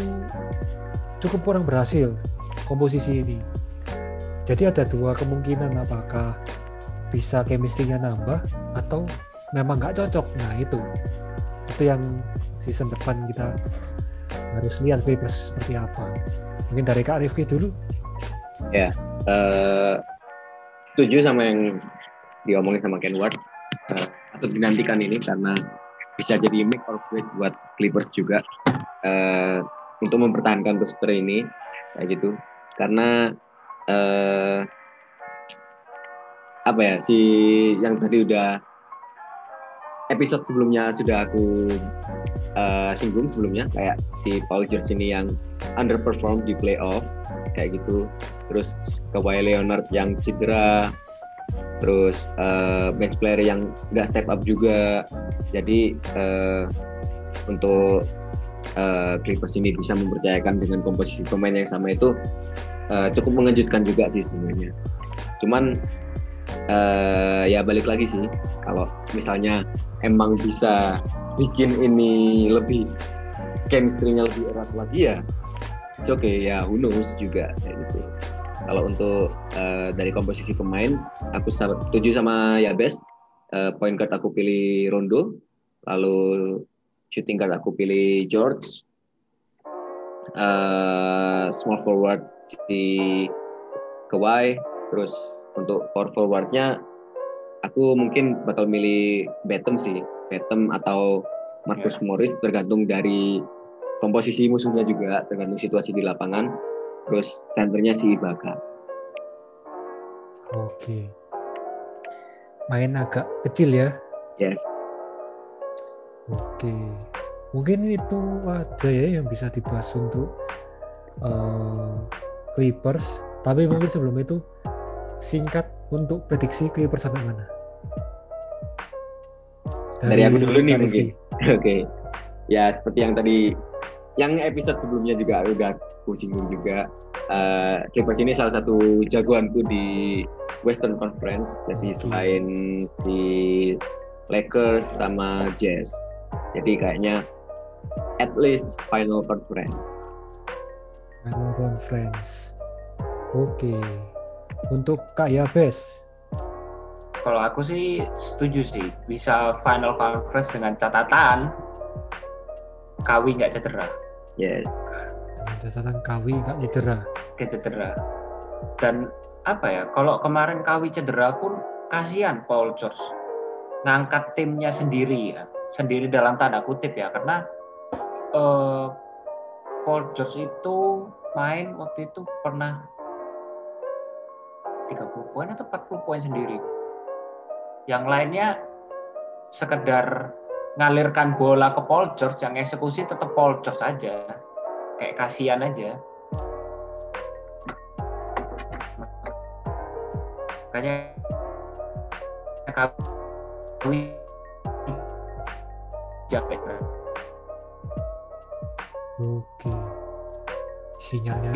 cukup kurang berhasil komposisi ini. Jadi ada dua kemungkinan apakah bisa chemistry-nya nambah atau memang nggak cocok. Nah itu. Itu yang season depan kita harus lihat Clippers seperti apa. Mungkin dari Kak Rifki dulu. Ya uh, setuju sama yang diomongin sama Ken Ward. Uh, atau dinantikan ini karena bisa jadi make or break buat Clippers juga uh, untuk mempertahankan roster ini kayak gitu. Karena uh, apa ya si yang tadi udah episode sebelumnya sudah aku uh, singgung sebelumnya kayak si Paul George ini yang underperform di playoff kayak gitu. Terus Kawhi Leonard yang cedera terus uh, bench player yang nggak step up juga. Jadi uh, untuk uh, ini bisa mempercayakan dengan komposisi pemain yang sama itu uh, cukup mengejutkan juga sih sebenarnya. Cuman uh, ya balik lagi sih kalau misalnya emang bisa bikin ini lebih chemistry-nya lebih erat lagi ya oke okay ya who juga kayak gitu. Kalau untuk uh, dari komposisi pemain aku setuju sama ya best uh, point guard aku pilih Rondo lalu shooting guard aku pilih George. Uh, small forward si Kawhi. Terus untuk power forwardnya aku mungkin bakal milih Batum sih. Batum atau Marcus yeah. Morris tergantung dari komposisi musuhnya juga tergantung situasi di lapangan. Terus centernya si Ibaka. Oke. Main agak kecil ya. Yes oke mungkin itu aja ya yang bisa dibahas untuk uh, Clippers tapi mungkin sebelum itu singkat untuk prediksi Clippers sampai mana? Dari, Dari aku dulu nih mungkin. Oke. okay. Ya seperti yang tadi yang episode sebelumnya juga udah aku singgung juga. Uh, Clippers ini salah satu jagoanku di Western Conference. Jadi okay. selain si Lakers sama Jazz. Jadi kayaknya at least final conference. Final conference. Oke. Okay. Untuk Kak Yabes. Kalau aku sih setuju sih bisa final conference dengan catatan Kawi nggak cedera. Yes. Dengan catatan Kawi nggak cedera. Nggak cedera. Dan apa ya? Kalau kemarin Kawi cedera pun kasihan Paul George ngangkat timnya sendiri ya, sendiri dalam tanda kutip ya, karena uh, Paul George itu main waktu itu pernah 30 poin atau 40 poin sendiri. Yang lainnya sekedar ngalirkan bola ke Paul George yang eksekusi tetap Paul George aja. Kayak kasihan aja. Makanya kami capek. Oke. Sinyalnya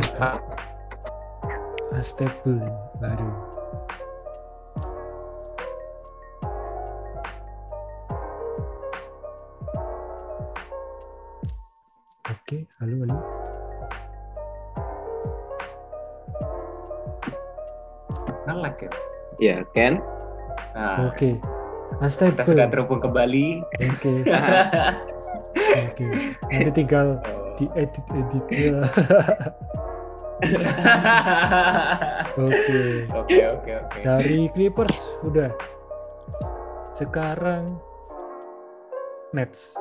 unstable baru. Oke halo halo. Ngelek ya ya Ken? Nah, oke unstable kita sudah terhubung kembali oke oke nanti tinggal diedit edit ya Oke. Oke oke oke. Dari Clippers udah. Sekarang Nets.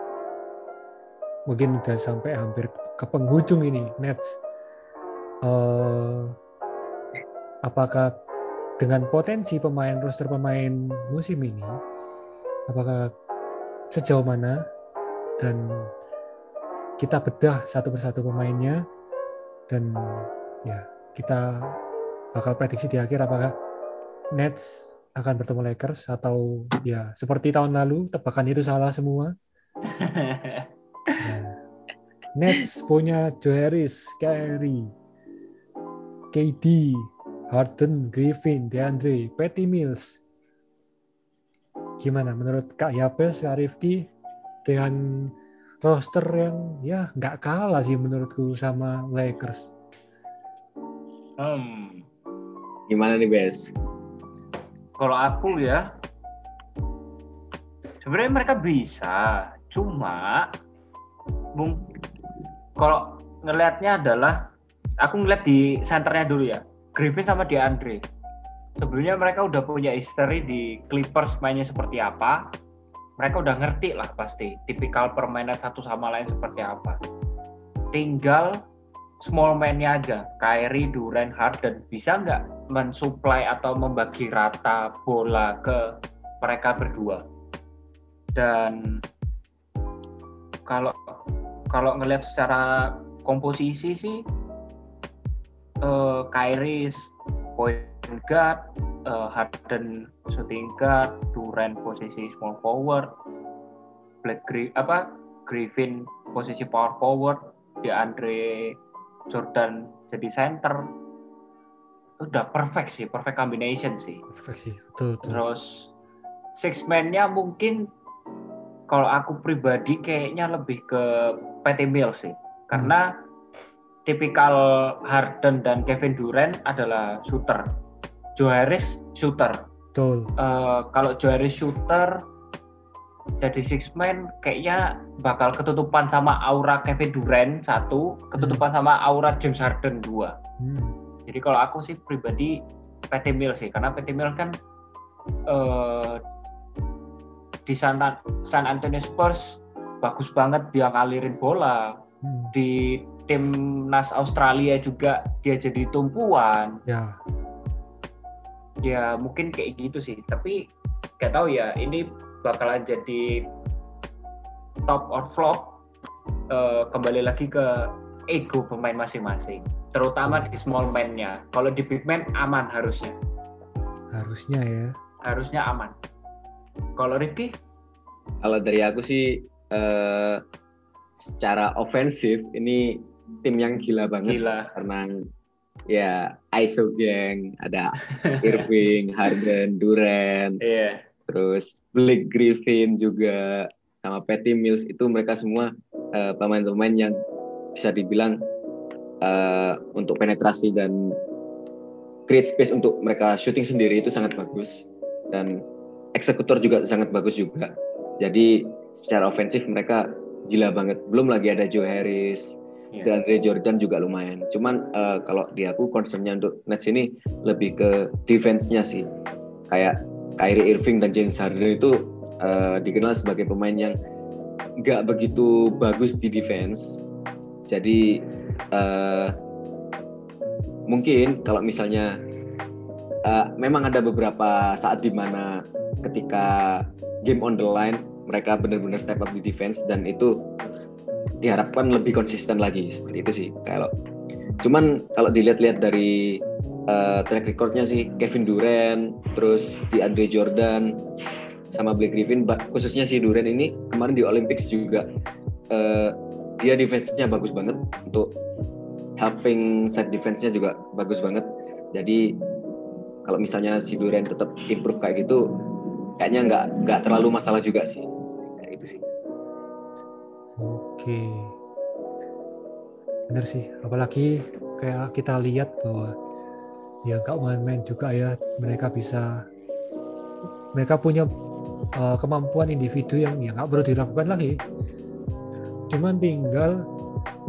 Mungkin udah sampai hampir ke penghujung ini Nets. Uh, apakah dengan potensi pemain roster pemain musim ini, apakah sejauh mana dan kita bedah satu persatu pemainnya dan ya kita bakal prediksi di akhir apakah Nets akan bertemu Lakers atau ya seperti tahun lalu tebakan itu salah semua. Nah, Nets punya Joe Harris, Kyrie, KD, Harden, Griffin, DeAndre, Patty Mills. Gimana menurut Kak Yapes, Kak Rifki, dengan roster yang ya nggak kalah sih menurutku sama Lakers. Hmm, Gimana nih, Bes? kalau aku ya, sebenarnya mereka bisa, cuma mungkin kalau ngelihatnya adalah aku ngeliat di senternya dulu ya, Griffin sama DeAndre. Sebelumnya mereka udah punya history di Clippers mainnya seperti apa. Mereka udah ngerti lah pasti tipikal permainan satu sama lain seperti apa. Tinggal small man-nya aja, Kyrie, Durant, Harden bisa nggak mensuplai atau membagi rata bola ke mereka berdua. Dan kalau kalau ngelihat secara komposisi sih eh, Kyrie point guard, eh, Harden shooting guard, Durant posisi small forward, Black Gri apa Griffin posisi power forward, DeAndre Jordan jadi center. Udah perfect sih, perfect combination sih. Perfect sih, betul, betul. Terus six man-nya mungkin kalau aku pribadi kayaknya lebih ke Patty Mills sih. Karena tipikal Harden dan Kevin Durant adalah shooter. Joe Harris shooter. Betul. Eh, kalau Joe Harris shooter jadi six man kayaknya bakal ketutupan sama aura Kevin Durant satu, ketutupan sama aura James Harden dua. Hmm. Jadi kalau aku sih pribadi PT Mil sih, karena PT Mil kan eh, di San, San Antonio Spurs bagus banget dia ngalirin bola. Hmm. Di timnas Australia juga dia jadi tumpuan. Ya, Ya mungkin kayak gitu sih. Tapi gak tahu ya, ini bakalan jadi top or flop. Eh, kembali lagi ke ego pemain masing-masing, terutama di small man-nya. Kalau di big man aman harusnya. harusnya ya. harusnya aman. Kalau Ricky, Kalau dari aku sih eh, secara ofensif ini tim yang gila banget gila. karena ya ISO gang ada Irving, Harden, Durant, Iya, terus Blake Griffin juga sama Patty Mills itu mereka semua eh, pemain-pemain yang bisa dibilang eh, untuk penetrasi dan create space untuk mereka shooting sendiri itu sangat bagus dan eksekutor juga sangat bagus juga. Jadi secara ofensif mereka gila banget. Belum lagi ada Joe Harris Iya. dan Andre Jordan juga lumayan. Cuman eh, kalau di aku concernnya untuk Nets ini lebih ke defense-nya sih. Kayak Kyrie Irving dan James Harden itu eh, dikenal sebagai pemain yang nggak begitu bagus di defense. Jadi eh, mungkin kalau misalnya eh, memang ada beberapa saat di mana ketika game on the line mereka benar-benar step up di defense dan itu diharapkan lebih konsisten lagi seperti itu sih kalau cuman kalau dilihat-lihat dari eh, track recordnya sih Kevin Durant terus di Andre Jordan sama Blake Griffin khususnya si Durant ini kemarin di Olympics juga eh, dia defense-nya bagus banget untuk helping set defense-nya juga bagus banget. Jadi kalau misalnya si Durant tetap improve kayak gitu kayaknya nggak nggak terlalu masalah juga sih Oke. Bener sih, apalagi kayak kita lihat bahwa ya nggak main-main juga ya mereka bisa mereka punya uh, kemampuan individu yang ya nggak perlu diragukan lagi. Cuman tinggal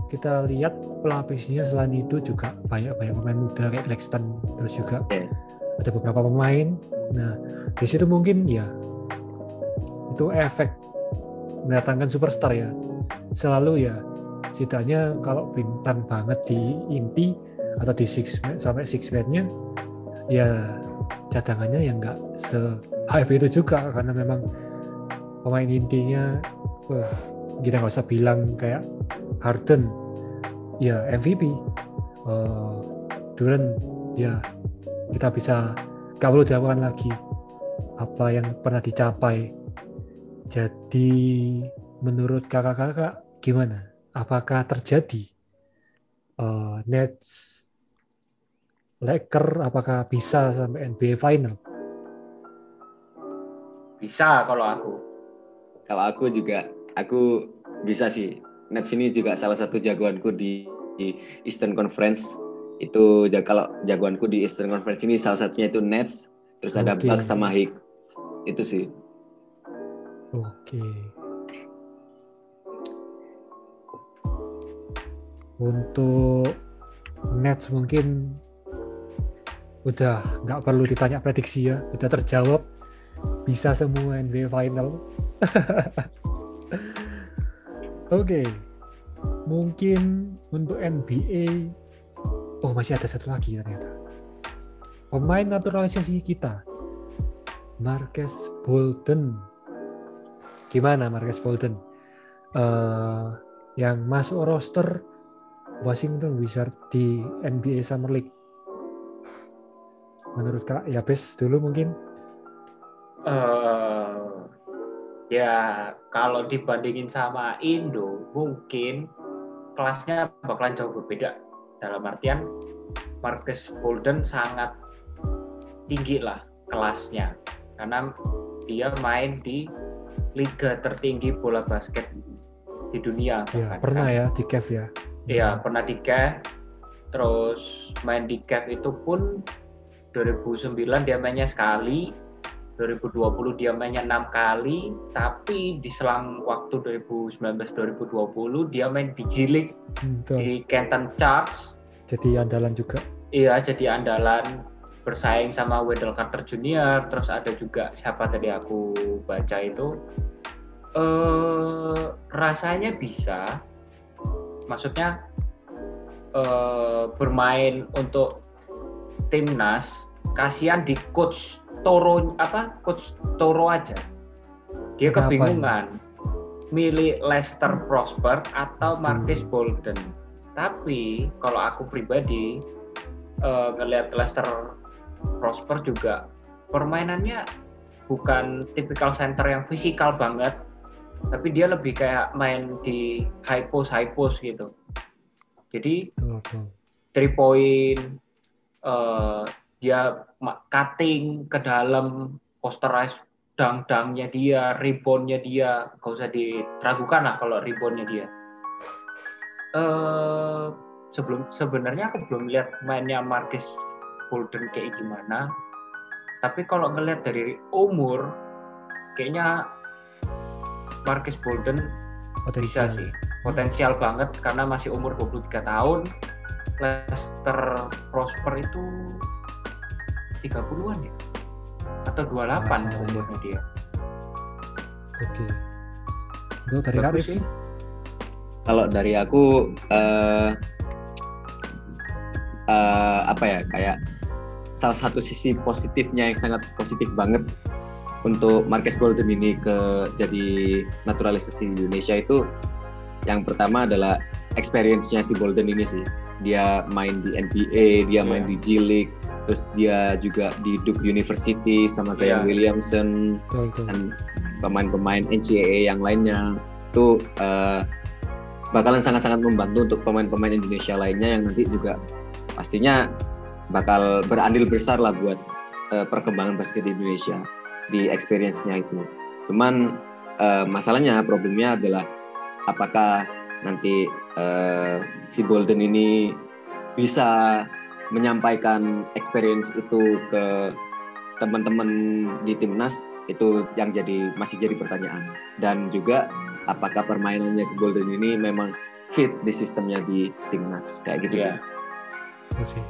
kita lihat pelapisnya selain itu juga banyak banyak pemain muda kayak terus juga yes ada beberapa pemain. Nah, di situ mungkin ya itu efek mendatangkan superstar ya. Selalu ya setidaknya kalau bintang banget di inti atau di six man, sampai six man-nya ya cadangannya ya nggak se hype itu juga karena memang pemain intinya wah kita nggak usah bilang kayak Harden ya MVP eh, Durant ya kita bisa gak perlu dilakukan lagi apa yang pernah dicapai. Jadi menurut kakak-kakak gimana apakah terjadi eh, Nets Laker apakah bisa sampai NBA Final bisa kalau aku. kalau aku juga aku bisa sih. Nets ini juga salah satu jagoanku di, di Eastern Conference. Itu ja- kalau jagoanku di Eastern Conference ini salah satunya itu Nets, terus ada Oke. Bucks sama Heat. Itu sih. Oke. Untuk Nets mungkin udah nggak perlu ditanya prediksi ya, udah terjawab. Bisa semua NBA Final. Oke. Mungkin untuk NBA Oh, masih ada satu lagi ternyata. Pemain naturalisasi kita. Marcus Bolden. Gimana Marcus Bolden? Eh, yang masuk roster Washington Wizards di NBA Summer League. Menurut Kak Yabes dulu mungkin eh ya kalau dibandingin sama Indo mungkin kelasnya bakalan jauh berbeda dalam artian Marcus Bolden sangat tinggi lah kelasnya karena dia main di liga tertinggi bola basket di dunia ya bahkan, pernah kan. ya di Cavs ya. Iya, pernah di CAF. Terus main di CAF itu pun 2009 dia mainnya sekali, 2020 dia mainnya enam kali, tapi di selang waktu 2019-2020 dia main di League Hmm, Betul. di Canton Charge. Jadi andalan juga. Iya, jadi andalan bersaing sama Wendell Carter Jr. Terus ada juga siapa tadi aku baca itu eh rasanya bisa. Maksudnya eh, bermain untuk timnas. Kasihan di coach Toro apa coach Toro aja. Dia Kenapa kebingungan milih Lester Prosper atau. Marcus Bolden. Tapi kalau aku pribadi eh, ngelihat Lester Prosper juga permainannya bukan tipikal center yang fisikal banget, tapi dia lebih kayak main di high post high post gitu. Jadi Betul, three point eh, dia cutting ke dalam posterize dang-dangnya dia, reboundnya dia, gak usah diragukan lah kalau reboundnya dia. Eh sebelum sebenarnya aku belum lihat mainnya Marcus Bolden kayak gimana. Tapi kalau ngelihat dari umur, kayaknya Marcus Bolden Potensial. bisa sih potensial banget karena masih umur 23 tahun Lester Prosper itu 30-an ya atau 28 Nggak salah ya. umurnya dia Oke. Untuk dari Rifki? sih. Kalau dari aku eh eh, apa ya kayak salah satu sisi positifnya yang sangat positif banget untuk Marcus Bolden ini ke jadi naturalisasi di Indonesia itu yang pertama adalah experience-nya si Bolden ini sih. Dia main di NBA, dia main Iya. di G League, terus dia juga di Duke University sama Iya. Zion Williamson Betul, betul. dan pemain-pemain NCAA yang lainnya itu eh, bakalan sangat-sangat membantu untuk pemain-pemain Indonesia lainnya yang nanti juga pastinya bakal berandil besar lah buat eh, perkembangan basket di Indonesia di experience-nya itu. Cuman eh, masalahnya problemnya adalah apakah nanti eh, si Bolden ini bisa menyampaikan experience itu ke teman-teman di timnas itu yang jadi masih jadi pertanyaan dan juga apakah permainannya si Golden ini memang fit di sistemnya di timnas kayak gitu Iya. sih.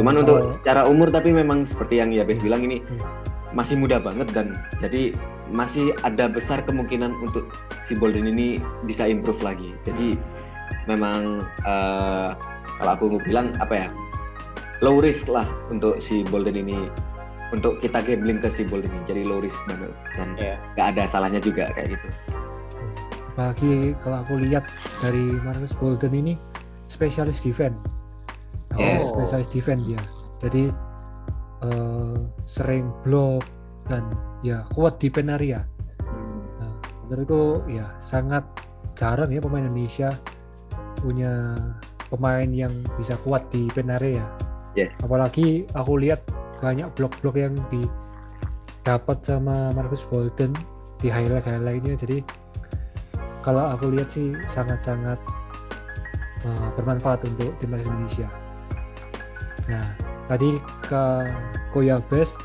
Cuman kalau- untuk secara umur tapi memang seperti yang Yabes Iya, bilang ini betul. Masih muda banget dan jadi masih ada besar kemungkinan untuk si Bolden ini bisa improve lagi. Jadi memang eh, kalau aku bilang apa ya low risk lah untuk si Bolden ini untuk kita gambling ke si Bolden ini jadi low risk banget dan Iya. nggak ada salahnya juga kayak gitu. Apalagi kalau aku lihat dari Marcus Bolden ini spesialis defense. Yes. Oh. Spesialis defense dia. Jadi eh, sering block dan ya kuat di pen area. Hmm. Nah, menurutku ya sangat jarang ya pemain Indonesia punya pemain yang bisa kuat di pen area. Yes. Apalagi aku lihat banyak blok-blok yang didapat sama Marcus Bolden di highlight highlightnya. Jadi kalau aku lihat sih sangat-sangat uh, bermanfaat untuk timnas Indonesia. Nah, tadi ke Koya Best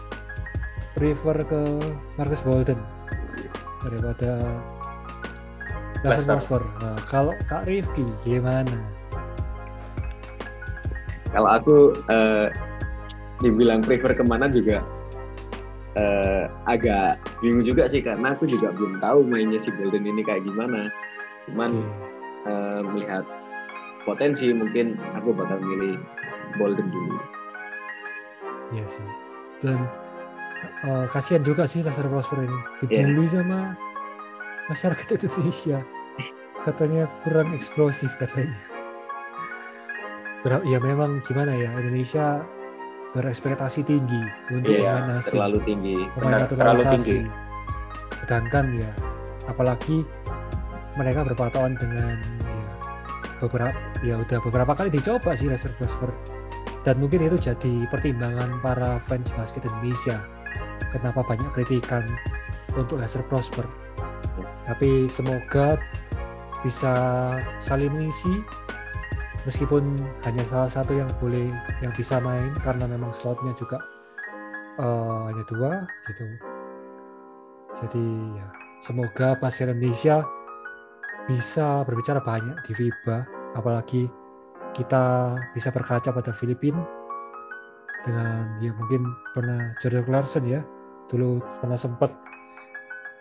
prefer ke Marcus Bolden daripada Lester Prosper. Nah, kalau Kak Rifki gimana? Kalau aku uh, dibilang prefer ke mana juga uh, agak bingung juga sih karena aku juga belum tahu mainnya si Golden ini kayak gimana. Cuman okay. uh, melihat potensi mungkin aku bakal milih Golden dulu. Iya sih. Dan uh, kasihan juga sih Laser Prosper ini dibully yeah. sama masyarakat Indonesia. Katanya kurang eksplosif katanya. Ya memang gimana ya Indonesia berekspektasi tinggi untuk iya, pemain asing. Terlalu tinggi. Pemain terlalu tinggi. Sedangkan ya, apalagi mereka berpatokan dengan ya beberapa ya udah beberapa kali dicoba sih Leicester Prosper dan mungkin itu jadi pertimbangan para fans basket Indonesia. Kenapa banyak kritikan untuk Leicester Prosper. Tapi semoga bisa saling mengisi meskipun hanya salah satu yang boleh yang bisa main karena memang slotnya juga uh, hanya dua gitu. Jadi ya semoga pasien Indonesia bisa berbicara banyak di FIBA apalagi kita bisa berkaca pada Filipina dengan ya mungkin pernah Jordan Clarkson ya dulu pernah sempat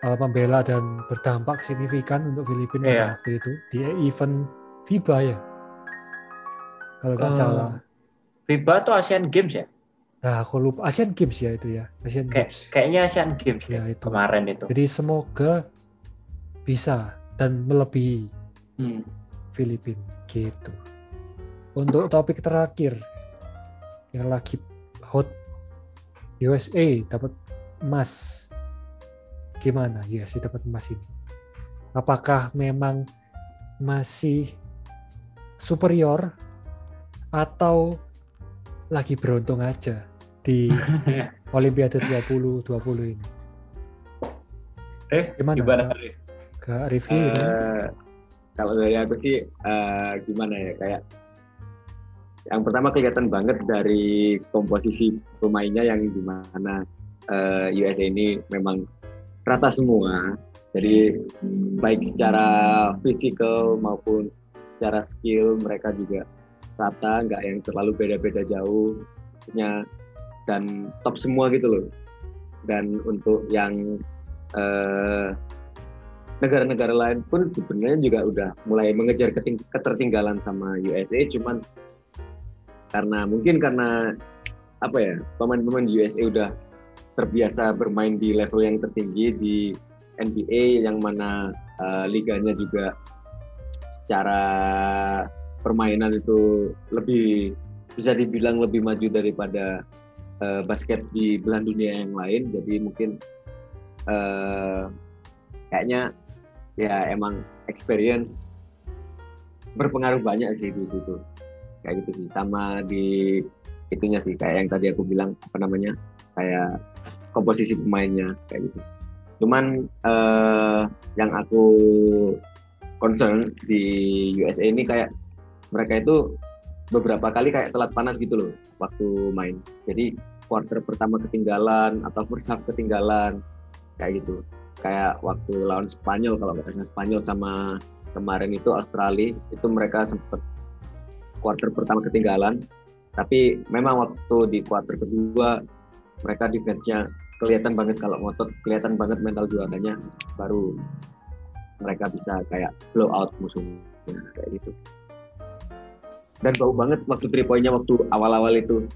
uh, membela dan berdampak signifikan untuk Filipina yeah. pada iya. waktu itu di event FIBA ya kalau nggak uh, salah. FIBA atau Asian Games ya? Nah, aku lupa Asian Games ya itu ya, Asian Kayak, Games. Kayaknya Asian Games ya, ya itu. kemarin itu. Jadi semoga bisa dan melebihi hmm. Filipina gitu. Untuk topik terakhir yang lagi hot USA dapat emas. Gimana USA dapat emas ini? Apakah memang masih superior atau lagi beruntung aja di Olimpiade 2020 ini? Eh, gimana? gimana? Kak Rifki? Uh, kalau dari aku sih uh, gimana ya kayak yang pertama kelihatan banget dari komposisi pemainnya yang di mana uh, eh, USA ini memang rata semua. Jadi baik secara fisikal maupun secara skill mereka juga rata nggak yang terlalu beda-beda jauh dan top semua gitu loh. Dan untuk yang eh, negara-negara lain pun sebenarnya juga udah mulai mengejar ketertinggalan sama USA cuman karena mungkin karena apa ya pemain-pemain USA udah terbiasa bermain di level yang tertinggi di NBA yang mana uh, liganya juga secara permainan itu lebih bisa dibilang lebih maju daripada uh, basket di belahan dunia yang lain. Jadi mungkin uh, kayaknya ya emang experience berpengaruh banyak sih di situ kayak gitu sih sama di itunya sih kayak yang tadi aku bilang apa namanya kayak komposisi pemainnya kayak gitu cuman uh, yang aku concern di USA ini kayak mereka itu beberapa kali kayak telat panas gitu loh waktu main. Jadi quarter pertama ketinggalan atau first half ketinggalan kayak gitu. Kayak waktu lawan Spanyol kalau nggak Spanyol sama kemarin itu Australia itu mereka sempat quarter pertama ketinggalan. Tapi memang waktu di quarter kedua mereka defense-nya kelihatan banget kalau ngotot, kelihatan banget mental juaranya. Baru mereka bisa kayak blow out musuhnya kayak gitu. Dan bau banget waktu three pointnya waktu awal-awal itu.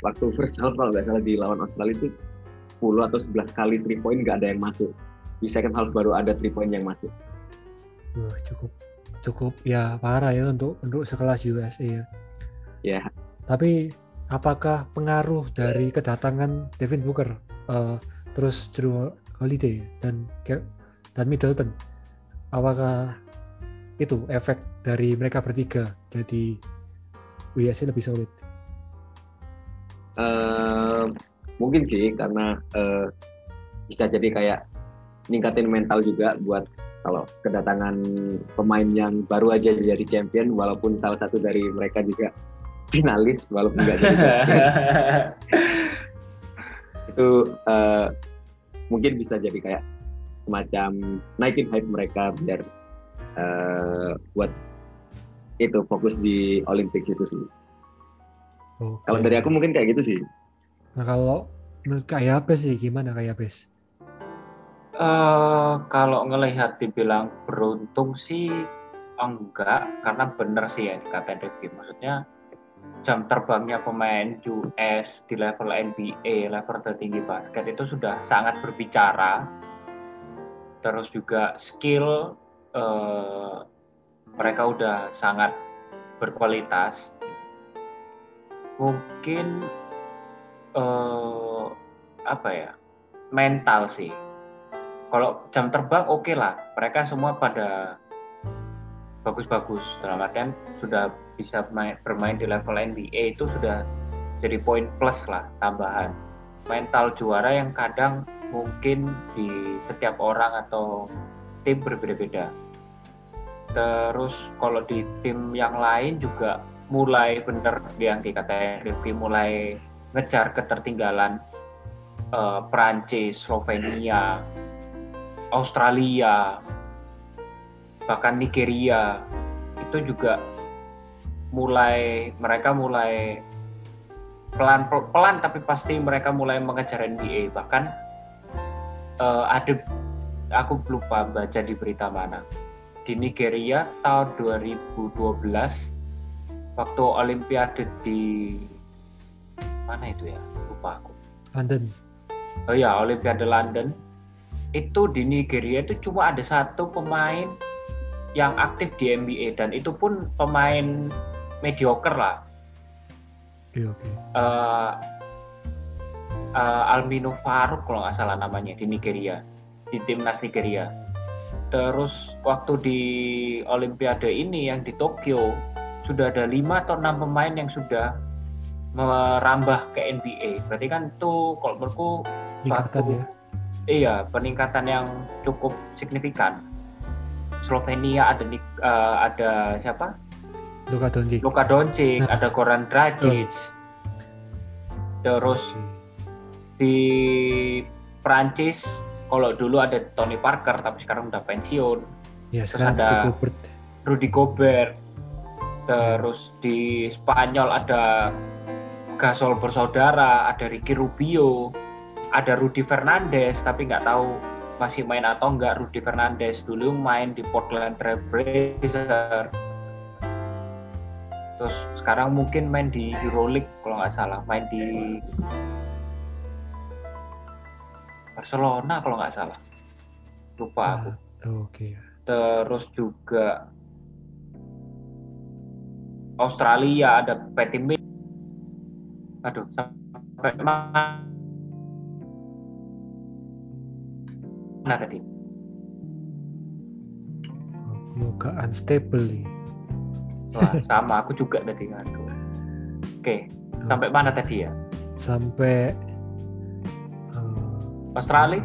Waktu first half kalau nggak salah di lawan Australia itu 10 atau 11 kali three point nggak ada yang masuk. Di second half baru ada three point yang masuk. Uh, cukup cukup ya parah ya untuk untuk sekelas USA ya. Ya. Tapi apakah pengaruh dari kedatangan Devin Booker uh, terus Drew Holiday dan dan Middleton? Apakah itu efek dari mereka bertiga jadi WSC lebih solid? Uh, mungkin sih karena uh, bisa jadi kayak ningkatin mental juga buat kalau kedatangan pemain yang baru aja jadi champion walaupun salah satu dari mereka juga finalis walaupun nggak jadi champion itu uh, mungkin bisa jadi kayak semacam naikin hype mereka biar uh, buat itu fokus di Olympics itu sih. Okay. Kalau dari aku mungkin kayak gitu sih. Nah kalau menurut kayak apa sih gimana kayak Bes? Uh, kalau ngelihat dibilang beruntung sih enggak. Karena bener sih ya kata Devi. Maksudnya jam terbangnya pemain US di level NBA level tertinggi basket itu sudah sangat berbicara. Terus juga skill uh, mereka udah sangat berkualitas. Mungkin uh, apa ya mental sih kalau jam terbang oke okay lah. Mereka semua pada bagus-bagus. Dalam artian sudah bisa main, bermain di level NBA itu sudah jadi poin plus lah tambahan. Mental juara yang kadang mungkin di setiap orang atau tim berbeda-beda. Terus kalau di tim yang lain juga mulai bener yang dikatakan Rifki mulai ngejar ketertinggalan uh, Prancis, Slovenia, Australia, bahkan Nigeria itu juga mulai mereka mulai pelan pelan tapi pasti mereka mulai mengejar NBA bahkan uh, ada aku lupa baca di berita mana. Di Nigeria tahun 2012 waktu Olimpiade di mana itu ya? Lupa aku. London. Oh ya Olimpiade London itu di Nigeria itu cuma ada satu pemain yang aktif di NBA dan itu pun pemain mediocre lah. Iya, okay. uh, uh, eh, Almino Faruk kalau nggak salah namanya di Nigeria di timnas Nigeria. Terus waktu di Olimpiade ini yang di Tokyo sudah ada lima atau enam pemain yang sudah merambah ke NBA. Berarti kan itu kalau menurutku satu ya iya peningkatan yang cukup signifikan. Slovenia ada uh, ada siapa? Luka Doncic. Luka Doncic, nah. ada Goran Dragic. Oh. Terus di Prancis kalau dulu ada Tony Parker tapi sekarang udah pensiun. Ya, Terus ada Gobert. Rudy Gobert. Terus di Spanyol ada Gasol bersaudara, ada Ricky Rubio, ada Rudy Fernandez tapi nggak tahu masih main atau nggak. Rudy Fernandez dulu main di Portland Trail Blazers. Terus sekarang mungkin main di Euroleague kalau nggak salah. Main di Barcelona kalau nggak salah. Lupa ah, aku. oke. Okay. terus juga Australia ada Patty Mills. Aduh sampai mana tadi? Muka unstable nih. Wah, sama aku juga tadi ngadu. Oke, sampai mana tadi ya? Sampai uh, Australia?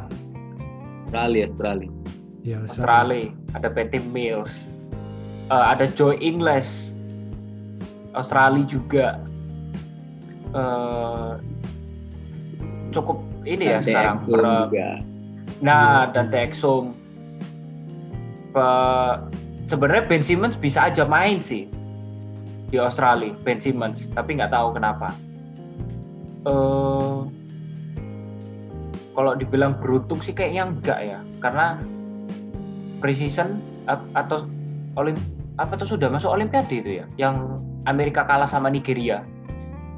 Australia, Australia. Ya, Australia. Australia. Ada Patty Mills. Uh, ada Joe Ingles. Australia juga. Uh, cukup ini ya sekarang. Per, juga Nah, dan Exum. Sebenarnya Ben Simmons bisa aja main sih di Australia, Ben Simmons, tapi nggak tahu kenapa. Uh, kalau dibilang beruntung sih kayaknya enggak ya, karena precision atau olim apa tuh sudah masuk Olimpiade itu ya, yang Amerika kalah sama Nigeria.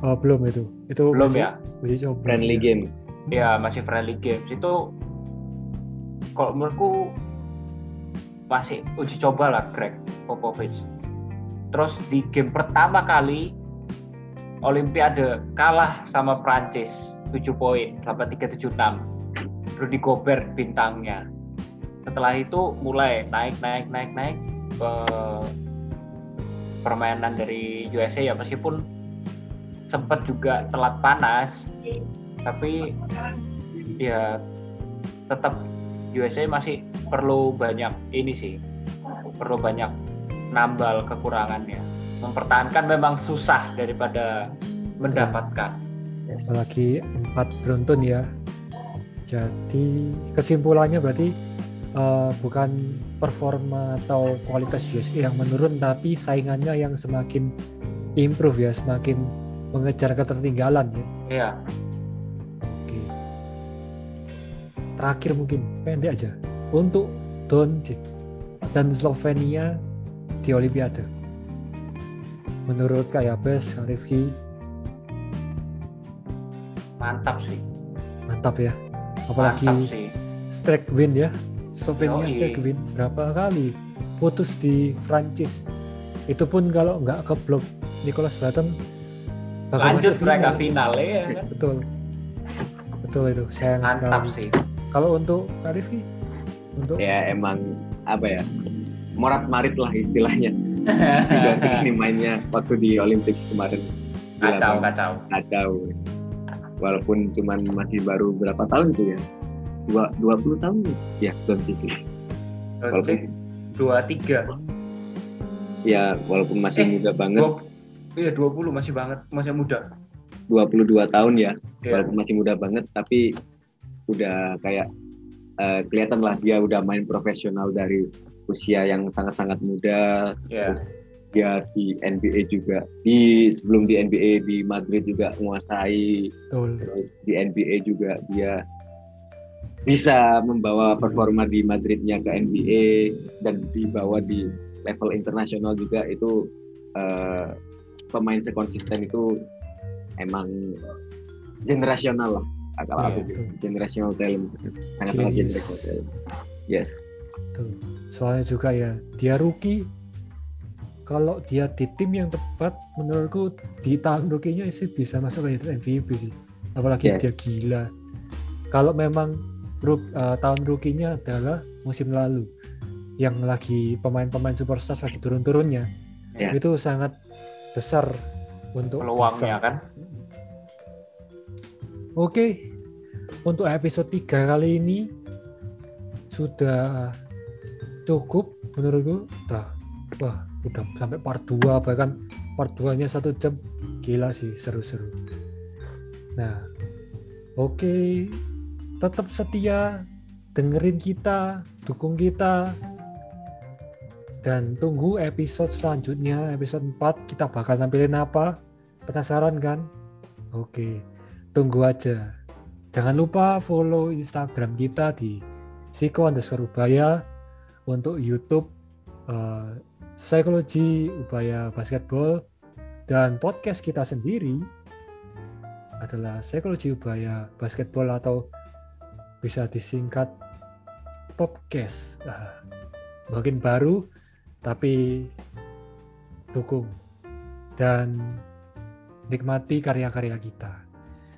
Oh belum itu, itu belum masih, ya. Masih. Friendly ya. games. Ya masih friendly games itu kalau menurutku masih uji coba lah Greg Popovich. Terus di game pertama kali Olimpiade kalah sama Prancis 7 poin 8376 Rudy Gobert bintangnya. Setelah itu mulai naik naik naik naik ke permainan dari USA ya meskipun sempat juga telat panas. Tapi ya tetap USA masih perlu banyak ini sih perlu banyak nambal kekurangannya. Mempertahankan memang susah daripada mendapatkan. Yes. apalagi empat beruntun ya. Jadi kesimpulannya berarti eh, bukan performa atau kualitas USA yang menurun tapi saingannya yang semakin improve ya semakin mengejar ketertinggalan ya. Iya, terakhir mungkin pendek aja. Untuk Doncic dan Slovenia di Olimpiade. Menurut Kak Yabes, Kak Rifki? Mantap sih. Mantap ya. Apalagi mantap sih. strike win ya. Slovenia strike win berapa kali putus di Prancis. Itu pun kalau nggak ke blok Nicholas Batum bakal lanjut mereka final. final ya kan? Betul. Betul itu sayang mantap sekali. sih kalau untuk Kak Rifki untuk Ya emang apa ya? Morat marit lah istilahnya. Ini mainnya waktu di Olympics kemarin. Kacau kacau. Kacau. Walaupun cuman masih baru berapa tahun itu ya? Dua dua puluh tahun? Ya Doncic dua tiga. Ya walaupun masih Eh, muda banget. dua iya 20 masih banget masih muda. 22 tahun ya Iya. walaupun masih muda banget tapi udah kayak eh, kelihatan lah dia udah main profesional dari usia yang sangat-sangat muda. Ya. Dia di NBA juga di sebelum di NBA di Madrid juga menguasai. Betul. Terus di NBA juga dia bisa membawa performa di Madridnya ke NBA dan dibawa di level internasional juga. Itu eh, pemain sekonsisten itu emang generasional lah Iya, aku betul. generational talent. Sangat sangat generational talent. Yes. Betul. Soalnya juga ya dia rookie. Kalau dia di tim yang tepat menurutku di tahun rookie-nya sih bisa masuk ke MVP sih. Apalagi Yes. dia gila. Kalau memang rook, eh, tahun rookie-nya adalah musim lalu yang lagi pemain-pemain superstar lagi turun-turunnya Ya. itu sangat besar untuk peluangnya bisa. kan Oke, untuk episode 3 kali ini sudah cukup menurutku. Dah, wah, udah sampai part 2 bahkan part 2-nya satu jam. Gila sih, seru-seru. Nah, oke, tetap setia dengerin kita, dukung kita. Dan tunggu episode selanjutnya, episode 4 kita bakal tampilin apa? Penasaran kan? Oke tunggu aja. Jangan lupa follow Instagram kita di Siko underscore Ubaya untuk YouTube eh, Psikologi Ubaya Basketball dan podcast kita sendiri adalah Psikologi Ubaya Basketball atau bisa disingkat Popcast. Ah, mungkin baru tapi dukung dan nikmati karya-karya kita.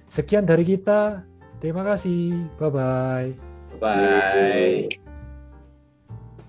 Sekian dari kita. Terima kasih. Bye bye. bye